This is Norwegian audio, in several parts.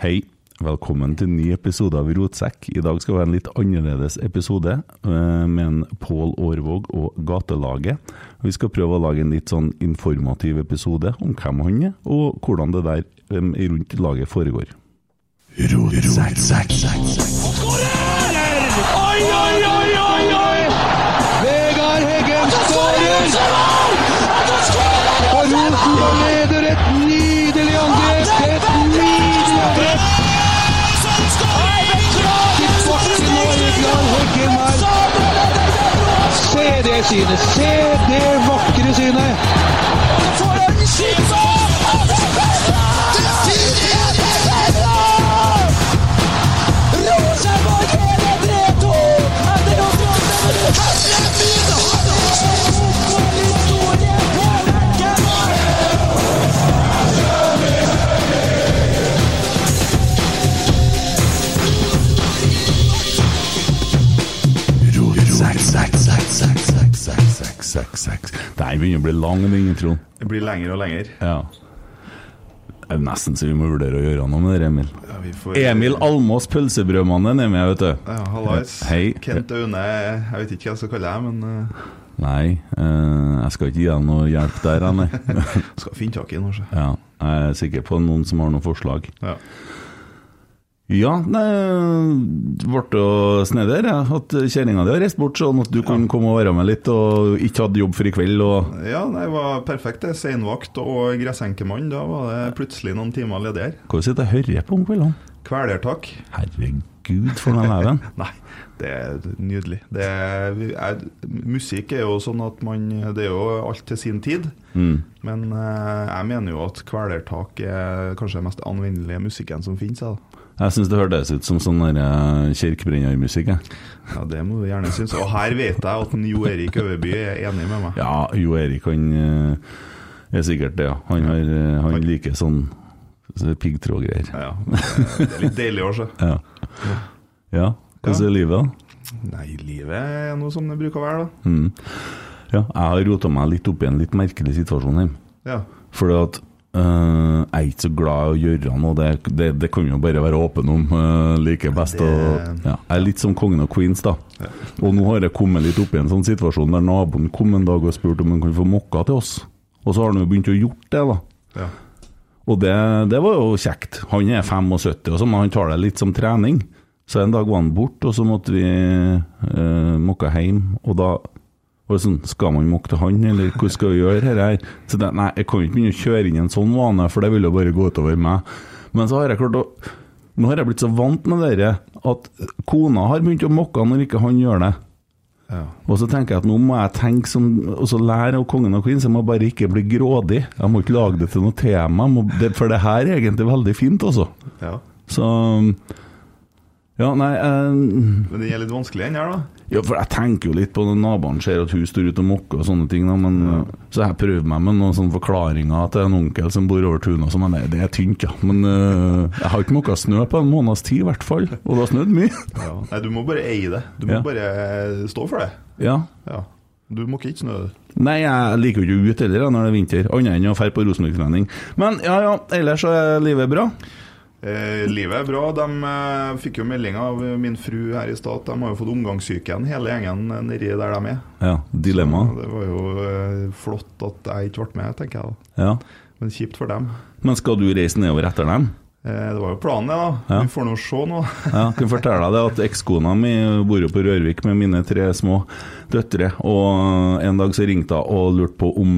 Hei, velkommen til en ny episode av Rotsekk. I dag skal det være en litt annerledes episode eh, med en Pål Aarvåg og Gatelaget. Vi skal prøve å lage en litt sånn informativ episode om hvem han er, og hvordan det der rundt laget foregår. Oi, oi, oi, oi, oi! Vegard Heggen skårer! Og Rosenborg Se det synet! Se det vakre synet! Det her begynner å bli lang, den introen. Det blir lengre og lengre. Ja. Det er nesten så vi må vurdere å gjøre noe med det, Emil. Ja, vi får- Emil Almås Pølsebrødmannen er med, vet du. Ja, hallais. Hei. Kent Aune Jeg vet ikke hva jeg skal kalle deg, men uh, Nei, eh, jeg skal ikke gi deg noe hjelp der, nei. skal finne tak i noe. så. Ja, jeg er sikker på noen som har noen forslag. Ja. Ja, det ble snedig her, ja, at kjerringa di har reist bort, sånn at du kan komme og være med litt, og ikke hadde jobb for i kveld. Og ja, nei, det var perfekt. det. Seinvakt og gressenkemann. Da var det plutselig noen timer ledig her. hva sitter jeg og hører på om kveldene? Kvelertak. Herregud, for noen leven. Nei, det er nydelig. Det er, er, musikk er jo sånn at man Det er jo alt til sin tid. Mm. Men eh, jeg mener jo at kvelertak er kanskje den mest anvendelige musikken som finnes. Ja. Jeg syns det hørtes ut som sånn eh, kirkebrennermusikk. ja, Det må du gjerne synes. Og her vet jeg at Jo Erik Øverby er enig med meg. Ja, Jo Erik han eh, er sikkert det, ja. Han, har, eh, han liker sånn så piggtrådgreier. Ja, det er litt deilig å se. Ja. ja. Hvordan er livet, da? Nei, livet er noe som det bruker å være, da. Mm. Ja, jeg har rota meg litt opp i en litt merkelig situasjon hjemme. Ja. Fordi at øh, jeg er ikke så glad i å gjøre noe, det, det, det kan jo bare være åpen om. Uh, like best det... og, ja, Jeg er litt som kongen og queens, da. Og nå har jeg kommet litt opp i en sånn situasjon der naboen kom en dag og spurte om han kunne få mokka til oss. Og så har han jo begynt å gjort det, da. ja. Og det, det var jo kjekt. Han er 75, og så, men han tar det litt som trening. Så en dag var han borte, og så måtte vi uh, mokke hjem. Og da det sånn Skal man mokke til han, eller hva skal vi gjøre her? her? Så det, nei, jeg kan ikke begynne å kjøre inn en sånn vane, for det vil jo bare gå utover meg. Men så har jeg klart å Nå har jeg blitt så vant med det at kona har begynt å mokke når ikke han gjør det. ja. Og så tenker jeg at nå må jeg tenke som, og så lære av kongen og queens. Jeg må bare ikke bli grådig. Jeg må ikke lage det til noe tema, må, det, for det her er egentlig veldig fint, altså. ja. Så Ja, nei eh, Men den er litt vanskelig, den her, da. Ja, for jeg tenker jo litt på når naboene ser at hun står ute og mokker og sånne ting, da, men Så jeg prøver meg med noen sånne forklaringer til en onkel som bor over tunet, men det, det er tynt, ja. Men uh, jeg har ikke mokka snø på en måneds tid, i hvert fall. Og det har snødd mye. Ja. Nei, du må bare eie det. Du må Ja. bare stå for det. Ja. Ja. Du må ikke snø. Nei, jeg liker jo ikke ut heller når det er vinter, annet enn å dra på Rosenborg-trening. Men ja, ja, ellers så er livet bra. Eh, livet er bra. De eh, fikk jo melding av min fru her i stad de har jo fått omgangssyken, hele gjengen nedi der de er. Ja, dilemma. Så Det var jo eh, flott at jeg ikke ble med, tenker jeg. da. Ja. Men kjipt for dem. Men skal du reise nedover etter dem? Eh, det var jo planen, det. da. Ja. Vi får nå se nå. Ja, jeg kan fortelle deg det at ekskona mi bor jo på Rørvik med mine tre små døtre, og en dag så ringte hun og lurte på om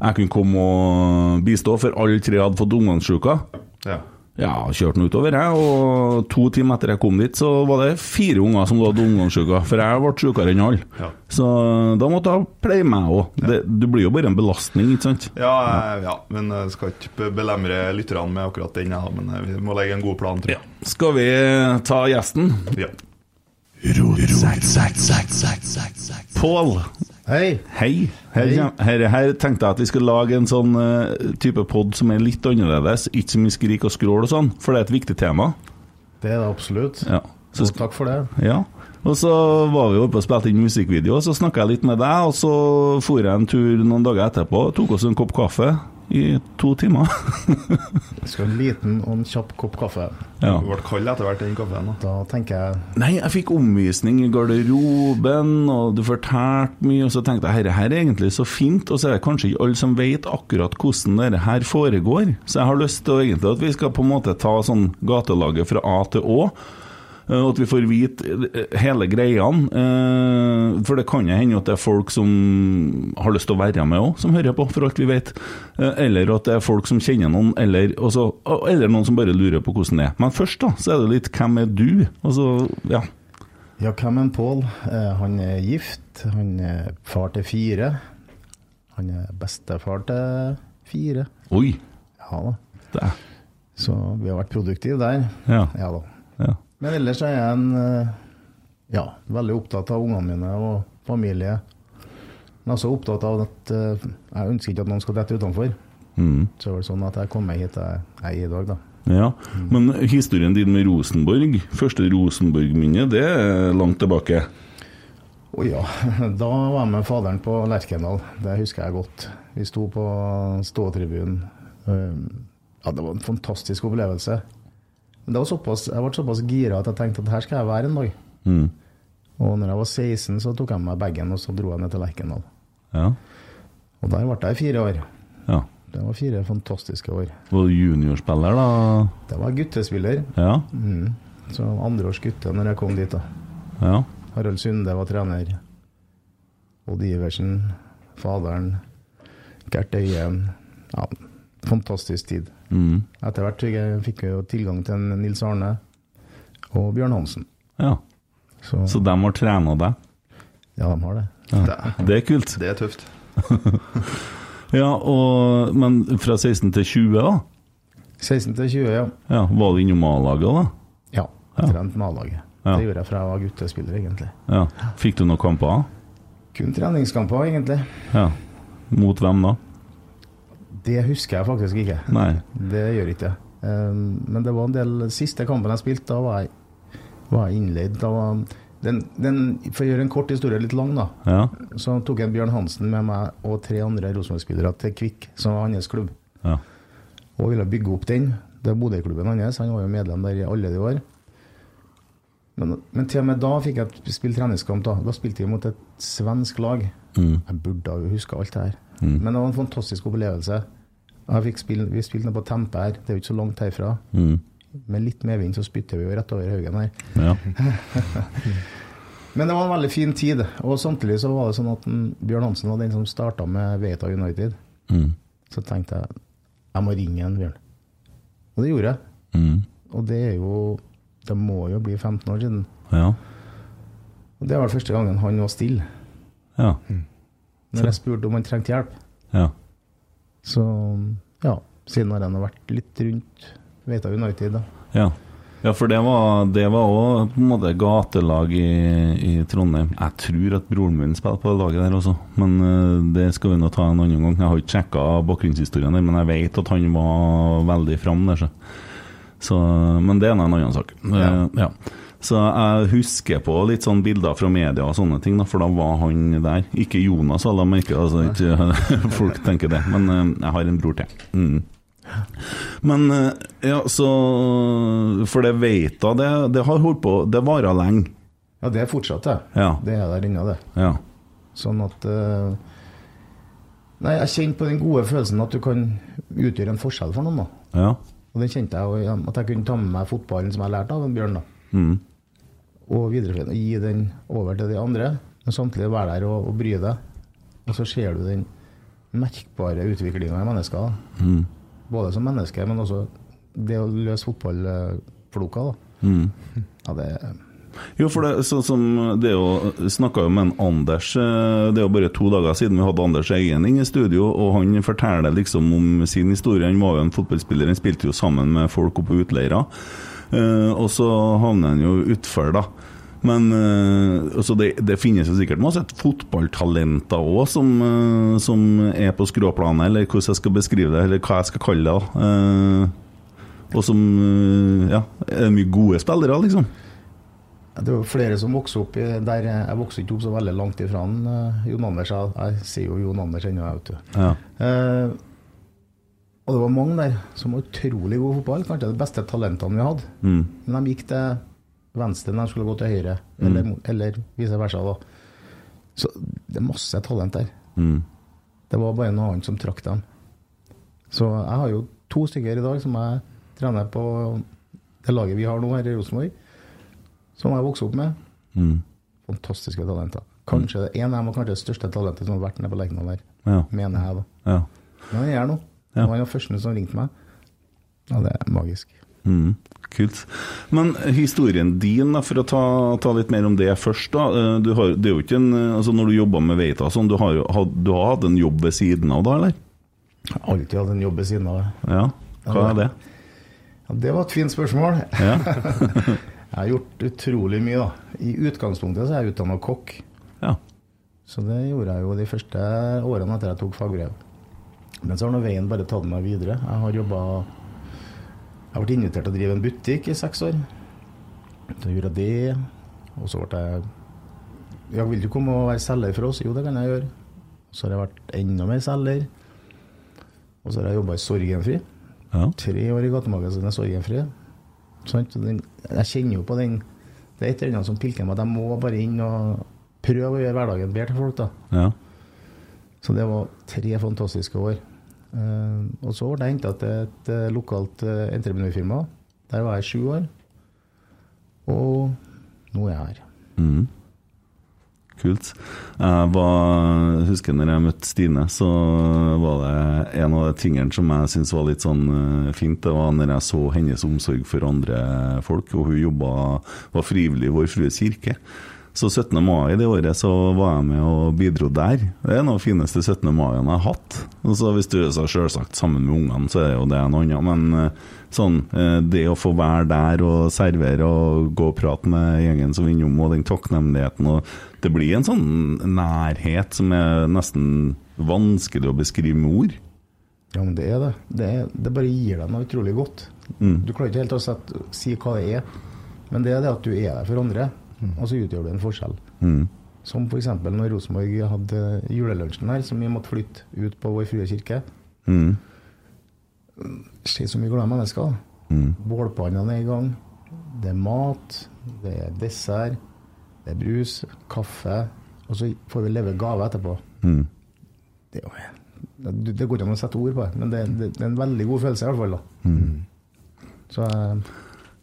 jeg kunne komme og bistå, for alle tre hadde fått omgangssjuka. Ja. Ja, kjørte den utover, jeg, og to timer etter jeg kom dit, så var det fire unger som hadde omgangssyke. for jeg ble sykere enn alle. Ja. Så da måtte jeg pleie meg òg. Du blir jo bare en belastning, ikke sant? Ja, eh, ja, men jeg skal ikke belemre lytterne med akkurat den, ja, men eh, vi må legge en god plan, tror jeg. Skal vi ta gjesten? Ja. Pål. Hei. Hei. Her, her, her tenkte jeg at vi skulle lage en sånn uh, type pod som er litt annerledes. Ikke så mye skrik og skrål og sånn, for det er et viktig tema. Det er det absolutt. Ja. Så, Og takk for det. ja. Og så var vi oppe og spilte inn musikkvideo, og så snakka jeg litt med deg, og så for jeg en tur noen dager etterpå, tok oss en kopp kaffe. I to timer. jeg Skal en liten og en kjapp kopp kaffe. ja. Du ble kald etter hvert, den kaffen. da. Da tenker jeg Nei, jeg fikk omvisning i garderoben, og du fortalte mye, og så tenkte jeg herre her er egentlig så fint, og så er det kanskje ikke alle som vet akkurat hvordan dette her foregår. Så jeg har lyst til å, egentlig at vi skal på en måte ta sånn gatelaget fra A til Å. eh, Og at vi får vite eh, hele greiene. eh, For det kan hende at det er folk som har lyst til å være med òg, som hører på, for alt vi vet. Eller at det er folk som kjenner noen, eller, også, eller noen som bare lurer på hvordan det er. Men først da, så er det litt 'Hvem er du?' Altså, ja. Ja, hvem er Pål? Han er gift. Han er far til fire. Han er bestefar til fire. Oi. Ja da. Det Så vi har vært produktive der. ja, Ja da. ja. Men ellers er jeg en eh, ja, veldig opptatt av ungene mine og familie. Men også opptatt av at eh, jeg ønsker ikke at noen skal dette utenfor. Mm. Så er det sånn at jeg kommer hit jeg er i dag, da. ja. Men historien din med Rosenborg, første Rosenborg-minne, det er langt tilbake. Å ja. Da var jeg med faderen på Lerkendal. Det husker jeg godt. Vi sto på ståtribunen. Um, Ja, det var en fantastisk opplevelse. Men det var såpass, jeg ble såpass gira at jeg tenkte at her skal jeg være en dag. Mm. Og når jeg var 16, så tok jeg med meg bagen og så dro jeg ned til Lerkendal. Ja. Og der ble jeg i fire år. ja. Det var fire fantastiske år. Var du juniorspiller, da? Det var guttespiller. Ja. Mm. Så andreårs gutte når jeg kom dit. da. Ja. Harald Sunde var trener. Odd Iversen, faderen, Gert Øyen. Ja, fantastisk tid. Mm. Etter hvert fikk jeg- jo tilgang til en Nils Arne og Bjørn Hansen. ja. Så, Så de har trena deg? ja, de har det. Det, Det er kult. det er tøft. Ja, og, Men fra 16 til 20, da? 16 til 20, ja. Ja, Var du innom A-laget, da? Ja, Ja. trent med A-laget. Ja. Det gjorde jeg fra jeg var guttespiller, egentlig. Ja. Fikk du noen kamper? Kun treningskamper, egentlig. Ja. Mot hvem da? Det husker jeg faktisk ikke. Nei. Det gjør ikke jeg. Um, Men det var en del Siste kampen jeg spilte, da var jeg, var jeg innleid. Da var den, den, for å gjøre en kort historie litt lang, da, Ja. så tok jeg Bjørn Hansen med meg og tre andre Rosenborg-spillere til Kvikk, som var hans klubb, ja. og ville bygge opp den. Det er Bodø-klubben hans. Han var jo medlem der i alle de år. Men, men til og med da fikk jeg spille treningskamp. Da Da spilte vi mot et svensk lag. Mm. Jeg burde ha huska alt det her. Mm. Men det var en fantastisk opplevelse. Spille, vi spilte noe på Tempe her, det er jo ikke så langt herfra. Mm. Med litt medvind så spytter vi jo rett over haugen her. ja. Men det var en veldig fin tid. Og samtidig så var det sånn at Bjørn Hansen var den som starta med Veita United. Mm. Så tenkte jeg jeg må ringe en Bjørn. Og det gjorde jeg. Mm. Og det er jo Det må jo bli 15 år siden. Ja. Og det var første gangen han var stille. Ja. Når jeg spurte om han trengte hjelp. Ja. Så ja, siden har han vært litt rundt Veita United, da. Ja. Ja, for det var det var òg på en måte gatelag i, i Trondheim. Jeg tror at broren min spiller på laget der også, men eh, det skal vi nå ta en annen gang. Jeg har ikke sjekka bakgrunnshistorien der, men jeg vet at han var veldig fram der, så. så. Men det er en annen sak. Eh, ja. Så jeg husker på litt sånn bilder fra media og sånne ting, da, for da var han der. Ikke Jonas, alle merker altså ikke folk tenker det, men eh, jeg har en bror til. Mm. Men eh, ja, så For det vet jeg, det, det har holdt på Det varer lenge. Ja, det er fortsatt det. Ja. Det er der inne, det. Ja. Sånn at eh, Nei, jeg kjente på den gode følelsen at du kan utgjøre en forskjell for noen, da. Ja. Og den kjente jeg at jeg kunne ta med meg fotballen som jeg lærte av en Bjørn, da. Mm. Og videreføre og gi den over til de andre. Men samtidig være der og, og bry deg. Og så ser du den merkbare utviklinga i mennesker. Mm. Både som menneske, men også det å løse fotballfloka. Mm. Ja, det Jo, for det, så, som det jo Snakka jo med en Anders eh, Det er jo bare to dager siden vi hadde Anders Eggen inn i studio, og han forteller liksom om sin historie. Han var jo en fotballspiller, han spilte jo sammen med folk oppe på utleirer. Eh, og så havner han jo utfor, da. Men eh, altså det, det finnes jo sikkert masse fotballtalenter òg som, eh, som er på skråplanet, eller hvordan jeg skal beskrive det, eller hva jeg skal kalle det. og som Ja, er mye gode spillere, liksom. Det er jo flere som vokser opp i der Jeg vokste ikke opp så veldig langt ifra han, Jon Anders. Jeg, jeg sier jo Jon Anders ennå, jeg, vet du. Ja. Eh, Og det var mange der som var utrolig gode fotball. Kanskje de beste talentene vi hadde. Mm. Men de gikk til venstre når de skulle gå til høyre, eller, mot- eller vice versa. da. Så det er masse talent der. Mm. Det var bare noe annet som trakk dem. Så jeg har jo to stykker i dag som jeg trener på det laget vi har nå her i Rosenborg, som jeg vokste opp med. Mm. Fantastiske talenter. Kanskje det en av dem var kanskje det største talentet som har vært nede på Lerkendal her, Ja. mener jeg da. ja. Men jeg er her nå. Ja. Han var den første som ringte meg. Ja, det er magisk. Mm, kult. Men historien din, for å ta, ta litt mer om det først. da Eh, du har, det er jo ikke en, eh, altså Når du jobber med Veita, sånn, du har du har hatt en jobb ved siden av da, eller? Jeg har alltid hatt en jobb ved siden av det. Ja. Hva er det? Ja, det var et fint spørsmål. Ja. Jeg har gjort utrolig mye, da. I utgangspunktet så er jeg utdanna kokk. ja. Så det gjorde jeg jo de første årene etter jeg tok fagbrev. Men så har nå veien bare tatt meg videre. Jeg har jobba Jeg har vært invitert til å drive en butikk i seks år. Så gjorde jeg det. Og så ble jeg Ja, vil du komme og være selger for oss? Jo, det kan jeg gjøre. Så har jeg vært enda mer selger. Og så har jeg jobba i Sorgenfri. ja. Tre år i gatemagasinet Sorgenfri. Sånn, Så Den, jeg kjenner jo på den Det er et eller annet som pilker meg jeg må bare inn og prøve å gjøre hverdagen bedre til folk. da. ja. Så det var tre fantastiske år. Eh, og så ble jeg henta til et eh, lokalt uh, entreprenørfirma. Der var jeg sju år. Og nå er jeg her. Mm. Kult. Jeg var, husker når jeg møtte Stine, så var det en av de tingene som jeg syntes var litt sånn eh, fint, det var når jeg så hennes omsorg for andre folk, og hun jobba, var frivillig i Vår Frues kirke. Så 17. mai det året så var jeg med og bidro der. Det er en av de fineste 17. maiene jeg har hatt. Og så Hvis du er selvsagt sammen med ungene, så er det jo det noe annet. Men eh, sånn, eh, det å få være der og servere og gå og prate med gjengen som er innom, og den takknemligheten og Det blir en sånn nærhet som er nesten vanskelig å beskrive med ord. Ja, men det er det. Det, er, det bare gir deg noe utrolig godt. Mm. Du klarer ikke helt å si hva det er, men det er det at du er der for andre, og så utgjør du en forskjell. Mm. Som f.eks. når Rosenborg hadde julelunsjen her, som vi måtte flytte ut på Vår Frue kirke. Mm. Se så mye glade mennesker. Mm. Bålpannene er i gang. Det er mat, det er dessert, det er brus, kaffe. Og så får vi leve gave etterpå. Mm. Det, det, går ikke an å sette ord på men det, det, det er en veldig god følelse i hvert fall. da. Så eh,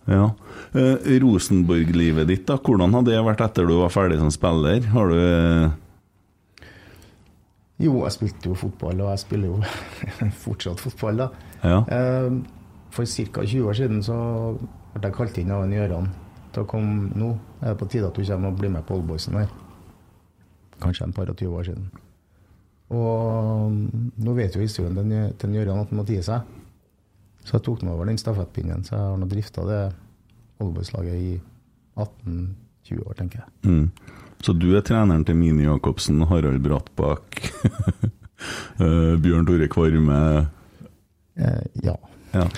Ja. Eh, Rosenborg-livet ditt, da, hvordan har det vært etter du var ferdig som spiller? Har du eh, jo, jeg spilte jo fotball, og jeg spiller jo fortsatt fotball, da. Ja. Eh, For ca. 20 år siden så ble jeg kalt inn av en Gjøran å komme nå. Er det på tide at du kommer og blir med på Oldboysen her? Kanskje en par og 20 år siden. Og nå vet jo historien til Gjøran at han må tie seg. Så jeg tok nå over den stafettpinnen, så jeg har nå drifta det Oldboys-laget i 18-20 år, tenker jeg. Mm. Så du er treneren til Mini Jacobsen, Harald Brattbakk, eh, Bjørn Tore Kvarme Eh, ja. ja.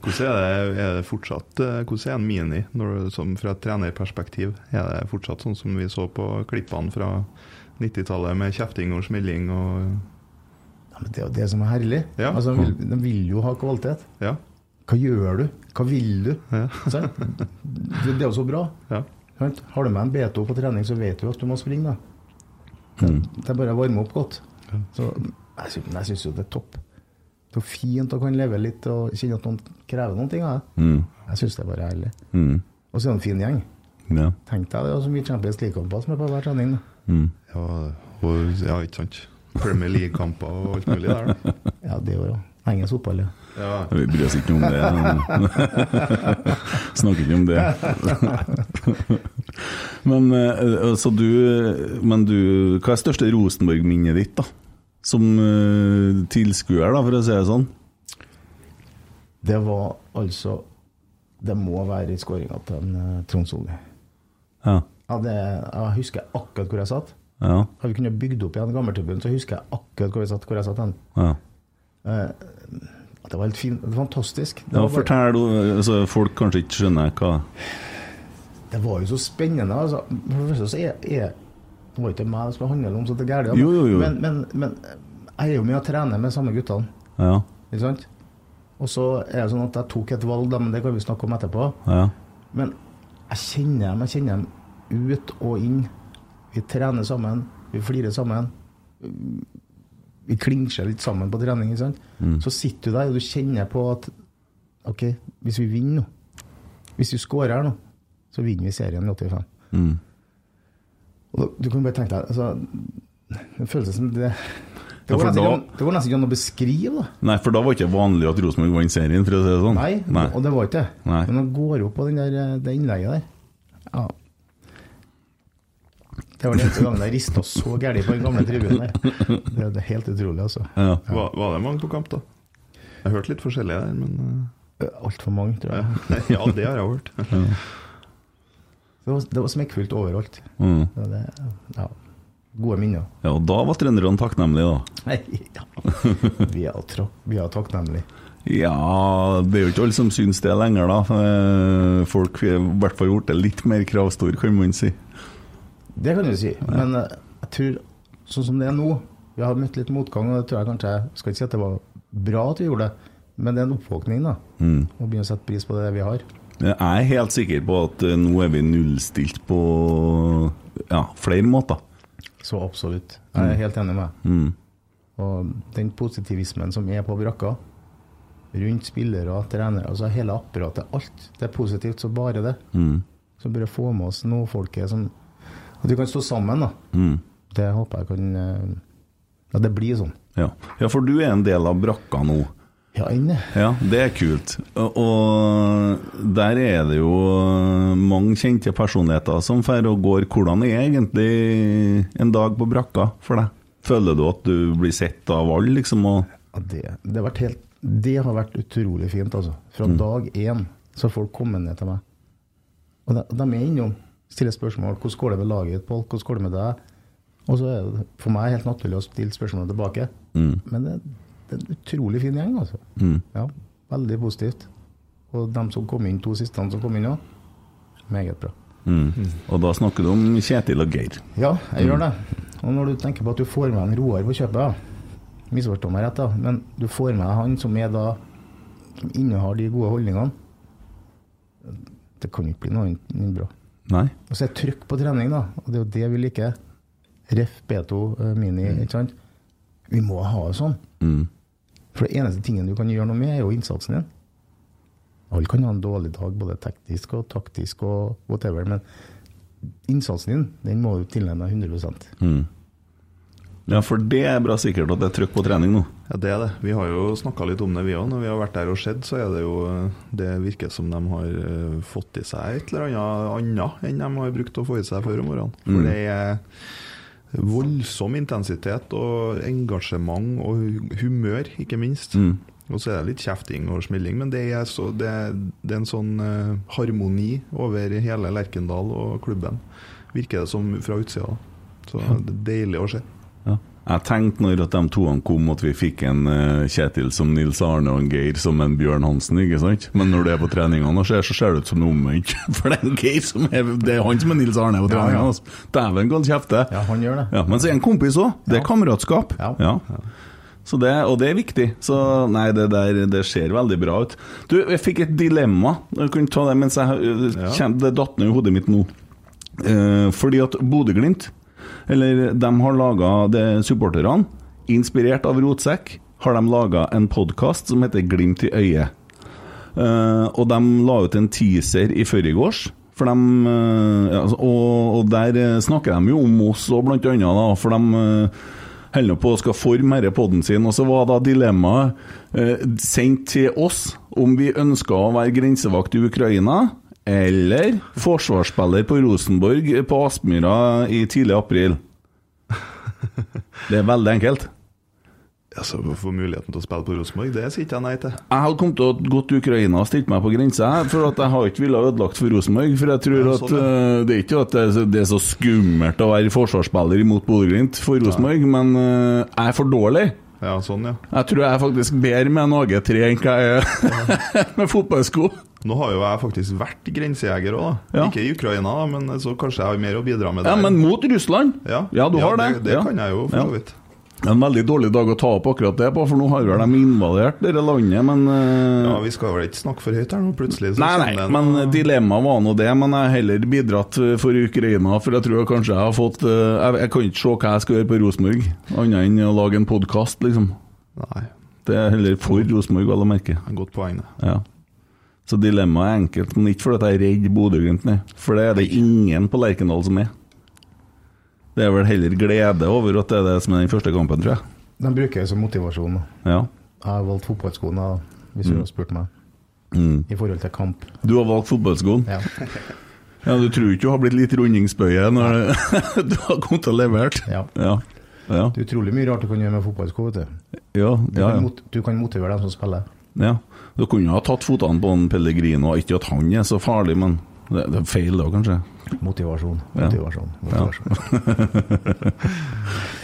Hvordan er det, er det fortsatt eh, Hvordan er en mini når du, som fra et trenerperspektiv? Er det fortsatt sånn som vi så på klippene fra 90-tallet, med kjefting og smelling og det er jo det som er herlig. Ja. Altså, de, vil, de vil jo ha kvalitet. Ja. Hva gjør du? Hva vil du? Ja. Det, det er jo så bra. ja. Har du med en B2 på trening, så vet du at du må springe. da. Det, det er bare å varme opp godt. Så jeg syns, jeg syns jo det er topp. Det er fint å kunne leve litt og kjenne at noen krever noen ting av deg. Mm. Jeg syns det er bare herlig. Mm. Og så er det en fin gjeng. Ja. Tenk deg det er så mye Champions League-kamper som er på hver trening. da. Mm. Ja, og, ja, ikke sant. Premier League-kamper og alt mulig der. da. Ja, det òg. engelsk fotball, ja. Ja. Vi bryr oss ikke om det. Snakker ikke om det. men, altså du, men du Hva er største Rosenborg-minnet ditt, da? Som uh, tilskuer, da, for å si det sånn? Det var altså Det må være i skåringa til en, uh, Trond Solli. Ja. Ja, det, jeg husker akkurat hvor jeg satt. Ja. Har vi kunnet bygd opp igjen gammeltribunen, så husker jeg akkurat hvor jeg satt. Hvor jeg satt ja. Eh, det var helt fint. Det var fantastisk. Det, ja var fortell, altså, folk kanskje ikke skjønner hva det var jo så spennende. Altså. For det første så er, er Det var ikke meg det skulle handle om så det er gærent. Jo, jo, jo. Men, men, men jeg er jo mye å trene med samme guttene. Ja. Ikke sant? Og så er det sånn at jeg tok et valg, men det kan vi snakke om etterpå. ja. Men jeg kjenner dem, jeg kjenner dem ut og inn. Vi trener sammen, vi flirer sammen. Vi klinsjer litt sammen på trening. Sant? Så sitter du der og du kjenner på at OK, hvis vi vinner nå, hvis vi scorer nå, så vinner vi serien i 85. Mm. Og du kan bare tenke deg altså, Det føles som det det går, for nesten, da- det går nesten ikke an å beskrive, da. Nei, for da var det ikke vanlig at Rosenborg vant serien, for å si det sånn. Nei, Nei. og det var ikke det. Men han går opp på den der, eh, det innlegget der. Ja. Det var den eneste gangen jeg rista så gæli på den gamle tribunen der. Det er- helt utrolig, altså. Ja. Var, var det mange på kamp, da? Jeg hørte litt forskjellig der, men Altfor mange, tror eh, jeg. ja. ja, det har jeg hørt. Det var, det var smekkfullt overalt. Mm. Det, ja. Gode minner. ja, og da var trønderne takknemlige, da. Nei, ja. Vi er, trak, vi er takknemlige. Ja, det er jo ikke alle som syns det lenger, da. Eh, Folk har i hvert fall gjort det litt mer kravstor, kan man si. Det kan du si. Men eh, jeg tror, sånn som det er nå Vi har møtt litt motgang, og det tror jeg kanskje Jeg skal ikke si at det var bra at vi gjorde det, men det er en oppvåkning, da. Mm. Å begynne å sette pris på det vi har. Jeg er helt sikker på at eh, nå er vi nullstilt på ja, flere måter. Så absolutt. Jeg er helt enig med deg. Mm. Og den positivismen som er på brakka, rundt spillere, trenere, altså hele apparatet, alt, det er positivt, så bare det. Mm. Så bare få med oss noe folket som At vi kan stå sammen, da. Mm. Det håper jeg kan eh, Ja, det blir sånn. Ja. ja, for du er en del av brakka nå. Ja, inne. Ja, det er kult. Og, der er det jo mange kjente personligheter som drar og går. Hvordan er egentlig en dag på brakka for deg? Føler du at du blir sett av alle, liksom? Ja, det, det, har helt, det har vært utrolig fint, altså. Fra dag én så har folk kommet ned til meg. Og de, de er innom, stiller spørsmål. 'Hvordan går det med laget ditt, Pål? Hvordan går det med deg?' Og så er det for meg helt naturlig å stille spørsmål tilbake. mm, Men det, det er en utrolig fin gjeng, altså. mm, Ja, veldig positivt. Og de som kom inn, to siste som kom inn òg, meget bra. mm. Og da snakker du om Kjetil og Geir. Ja, jeg gjør det. Og når du tenker på at du får med en Roar på kjøpet, misforstå meg rett, da, men du får med han som er da som innehar de gode holdningene, det kan jo ikke bli noe annet enn bra. Nei? Og så er det trykk på trening, da, og det er jo det vi liker. Ref B2 Mini, Mini, ikke sant. Vi må ha det sånn. Mm. For det eneste tingen du kan gjøre noe med, er jo innsatsen din. Alle kan ha en dårlig dag, både teknisk og taktisk og whatever, men innsatsen din, den må du tilnærme deg 100 Mm. Ja, for det er bra sikkert at det er trykk på trening nå. Ja, det er det. Vi har jo snakka litt om det, vi òg. Når vi har vært der og sett, så er det jo Det virker som de har eh, fått i seg et eller annet annet enn de har brukt å få i seg før om morgenen. For Mm. det er voldsom intensitet og engasjement og humør, ikke minst. Mm. Og så er det litt kjefting og smelling, men det er, så, det, det er en sånn uh, harmoni over hele Lerkendal og klubben, virker det som fra utsida. Så det er deilig å se. Ja. Jeg tenkte når at de toene kom at vi fikk en uh, Kjetil som Nils Arne og en Geir som en Bjørn Hansen, ikke sant? Men når det er på treningene og ser, så ser det ut som noe omvendt. For det er en Geir som er Det er han som er Nils Arne på Ja, ja. treningene. Altså. Dæven, kan kjefte. Ja, han gjør det. Ja, men så er han kompis òg. Det er Ja. kameratskap. Ja. Så det, og det er viktig. Så nei, det der det ser veldig bra ut. Du, jeg fikk et dilemma. Jeg kunne ta det mens jeg øh, Ja. Det datt ned i hodet mitt nå. Eh, fordi at Bodø-Glimt, eller de har laga supporterne, inspirert av Rotsekk, har de laga en podkast som heter Glimt i øyet. Uh, og de la ut en teaser i forgårs. For de, eh, ja, altså, og, og der eh, snakker de jo om oss òg, blant annet. Da, for de holder på å skal forme denne podden sin. Og så var da dilemmaet eh, sendt til oss om vi ønska å være grensevakt i Ukraina. Eller forsvarsspiller på Rosenborg på Aspmyra i tidlig april. Det er veldig enkelt. Altså, å Få muligheten til å spille på Rosenborg, det sier ikke jeg nei til. Jeg hadde kommet til å gå til Ukraina og stilt meg på grensa, for at jeg har ikke villet ødelagt for Rosenborg. For jeg tror Ja, at uh, det er ikke at det er, så, det er så skummelt å være forsvarsspiller imot Bodø-Glimt for Rosenborg, men uh, jeg er for dårlig. Ja, sånn, ja. Jeg tror jeg er faktisk bedre med en AG3 enn hva jeg er med fotballsko. Nå har jo jeg faktisk vært grensejeger òg, da. Ja. Ikke i Ukraina, men så kanskje jeg har mer å bidra med Ja, men mot Russland. ja. du har det. Det, det ja. kan jeg jo, for Ja. så vidt. En veldig dårlig dag å ta opp akkurat det på, for nå har vel de invadert dette landet, men uh... Ja, Vi skal vel ikke snakke for høyt her nå, plutselig. Nei, nei, men dilemmaet var nå det. Men jeg har heller bidratt for Ukraina, for jeg tror jeg kanskje jeg har fått uh, Jeg, jeg kan ikke se hva jeg skal gjøre på Rosenborg, annet enn å lage en podkast, liksom. Nei, Det er heller for Rosenborg, vel å merke. godt poeng, det. Ja. Så dilemmaet er enkelt, men ikke fordi jeg er redd Bodø-Glimt. For det er det ingen på Lerkendal som er. Det er vel heller glede over at det er det som er den første kampen, tror jeg. De bruker det som motivasjon. Ja. Jeg har valgt fotballskoene, hvis du har spurt meg, Mm. i forhold til kamp. Du har valgt fotballskoen. Ja. Ja, Du tror ikke du har blitt litt rundingsbøye når du har kommet og levert? Ja. Ja. Ja. Det er utrolig mye rart du kan gjøre med fotballsko. vet Du Ja, Du, ja, kan ja. du kan motivere dem som spiller. ja. Du kunne ha tatt fotene på en Pellegrino, ikke at han er så farlig, men det, det er feil da, kanskje. Motivasjon, Ja. motivasjon. motivasjon.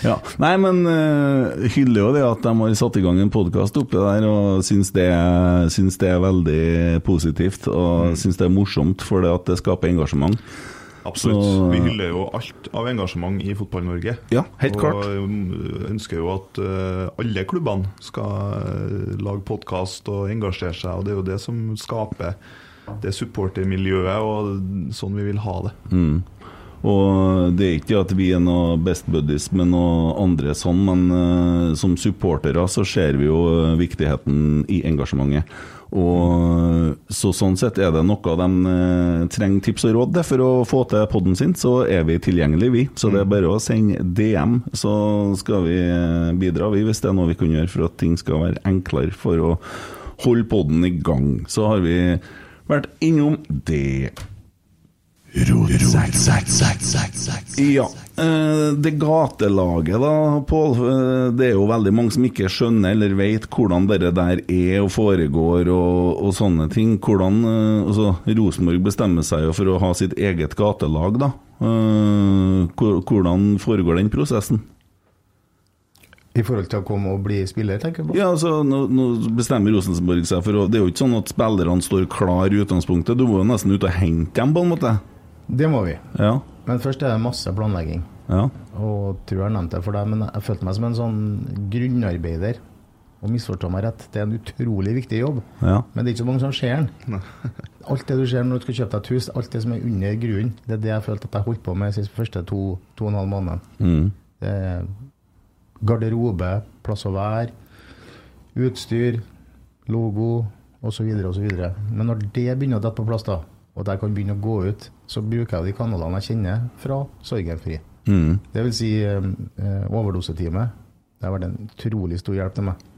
Ja. Nei, men uh, hyller jo det at de har satt i gang en podkast oppe der, og syns det, syns det er veldig positivt. Og syns det er morsomt, for det at det skaper engasjement. Absolutt. Så- Vi hyller jo alt av engasjement i Fotball-Norge. Ja, helt og klart. Og ønsker jo at uh, alle klubbene skal uh, lage podkast og engasjere seg, og det er jo det som skaper det supportermiljøet og sånn vi vil ha det. Mm. Og det er ikke at vi er noe best buddies med noen andre sånn, men uh, som supportere så ser vi jo eh, viktigheten i engasjementet. Og så sånn sett er det noe de eh, trenger tips og råd til for å få til podden sin, så er vi tilgjengelige, vi. Så det er bare å sende DM, så skal vi eh, bidra, vi, hvis det er noe vi kan gjøre for at ting skal være enklere for å holde podden i gang. Så har vi vært innom det. Ja. Det gatelaget, da, Pål. eh, Det er jo veldig mange som ikke skjønner eller vet hvordan det der er og foregår og, og sånne ting. Hvordan eh, altså, Rosenborg bestemmer seg jo for å ha sitt eget gatelag, da. Eh, Hvordan foregår den prosessen? I forhold til å komme og bli spiller, tenker jeg på. Ja, altså, nå, nå bestemmer Rosenborg seg for å Det er jo ikke sånn at spillerne står klar i utgangspunktet. Du må jo nesten ut og hente dem, på en måte. Det må vi. Ja. Men først er det masse planlegging. Ja. Og tror jeg har nevnt det for deg, men jeg følte meg som en sånn grunnarbeider. Og misforstå meg rett, det er en utrolig viktig jobb. Ja. Men det er ikke så mange som ser den. Alt det du ser når du skal kjøpe deg et hus, alt det som er under grunnen, det er det jeg følte at jeg holdt på med de første to, to og en halv måned. Mm. Det er garderobe, plass å være, utstyr, logo osv. osv. Men når det begynner å dette på plass, da, og at jeg kan begynne å gå ut, så bruker jeg de kanalene jeg kjenner fra Sorgenfri. Mm. Det vil si eh, eh, overdoseteamet. Det har vært en utrolig stor hjelp til meg.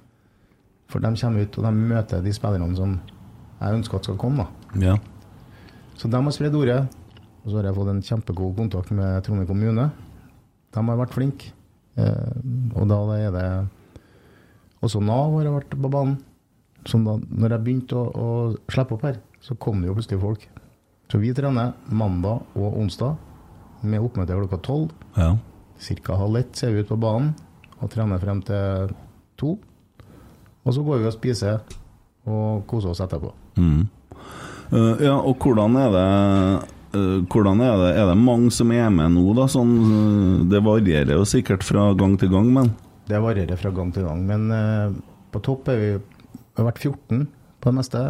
For de kommer ut og de møter de spillerne som jeg ønsker at skal komme. Ja. Så de har spredd ordet. Og så har jeg fått en kjempegod kontakt med Trondheim kommune. De har vært flinke. Eh, og da er det Også Nav har vært på banen. Som da når jeg begynte å, å slippe opp her, så kom det jo plutselig folk. Så vi trener mandag og onsdag med oppmøte klokka tolv. Ja. Ca. halv ett ser vi ut på banen og trener frem til to. Og så går vi og spiser og koser oss etterpå. Mm. Uh, ja, og hvordan er det hvordan er det? Er det mange som er med nå, da? Sånn, eh, det varierer jo sikkert fra gang til gang, men Det varierer fra gang til gang, men uh, på topp er vi vi har vært 14 på det meste,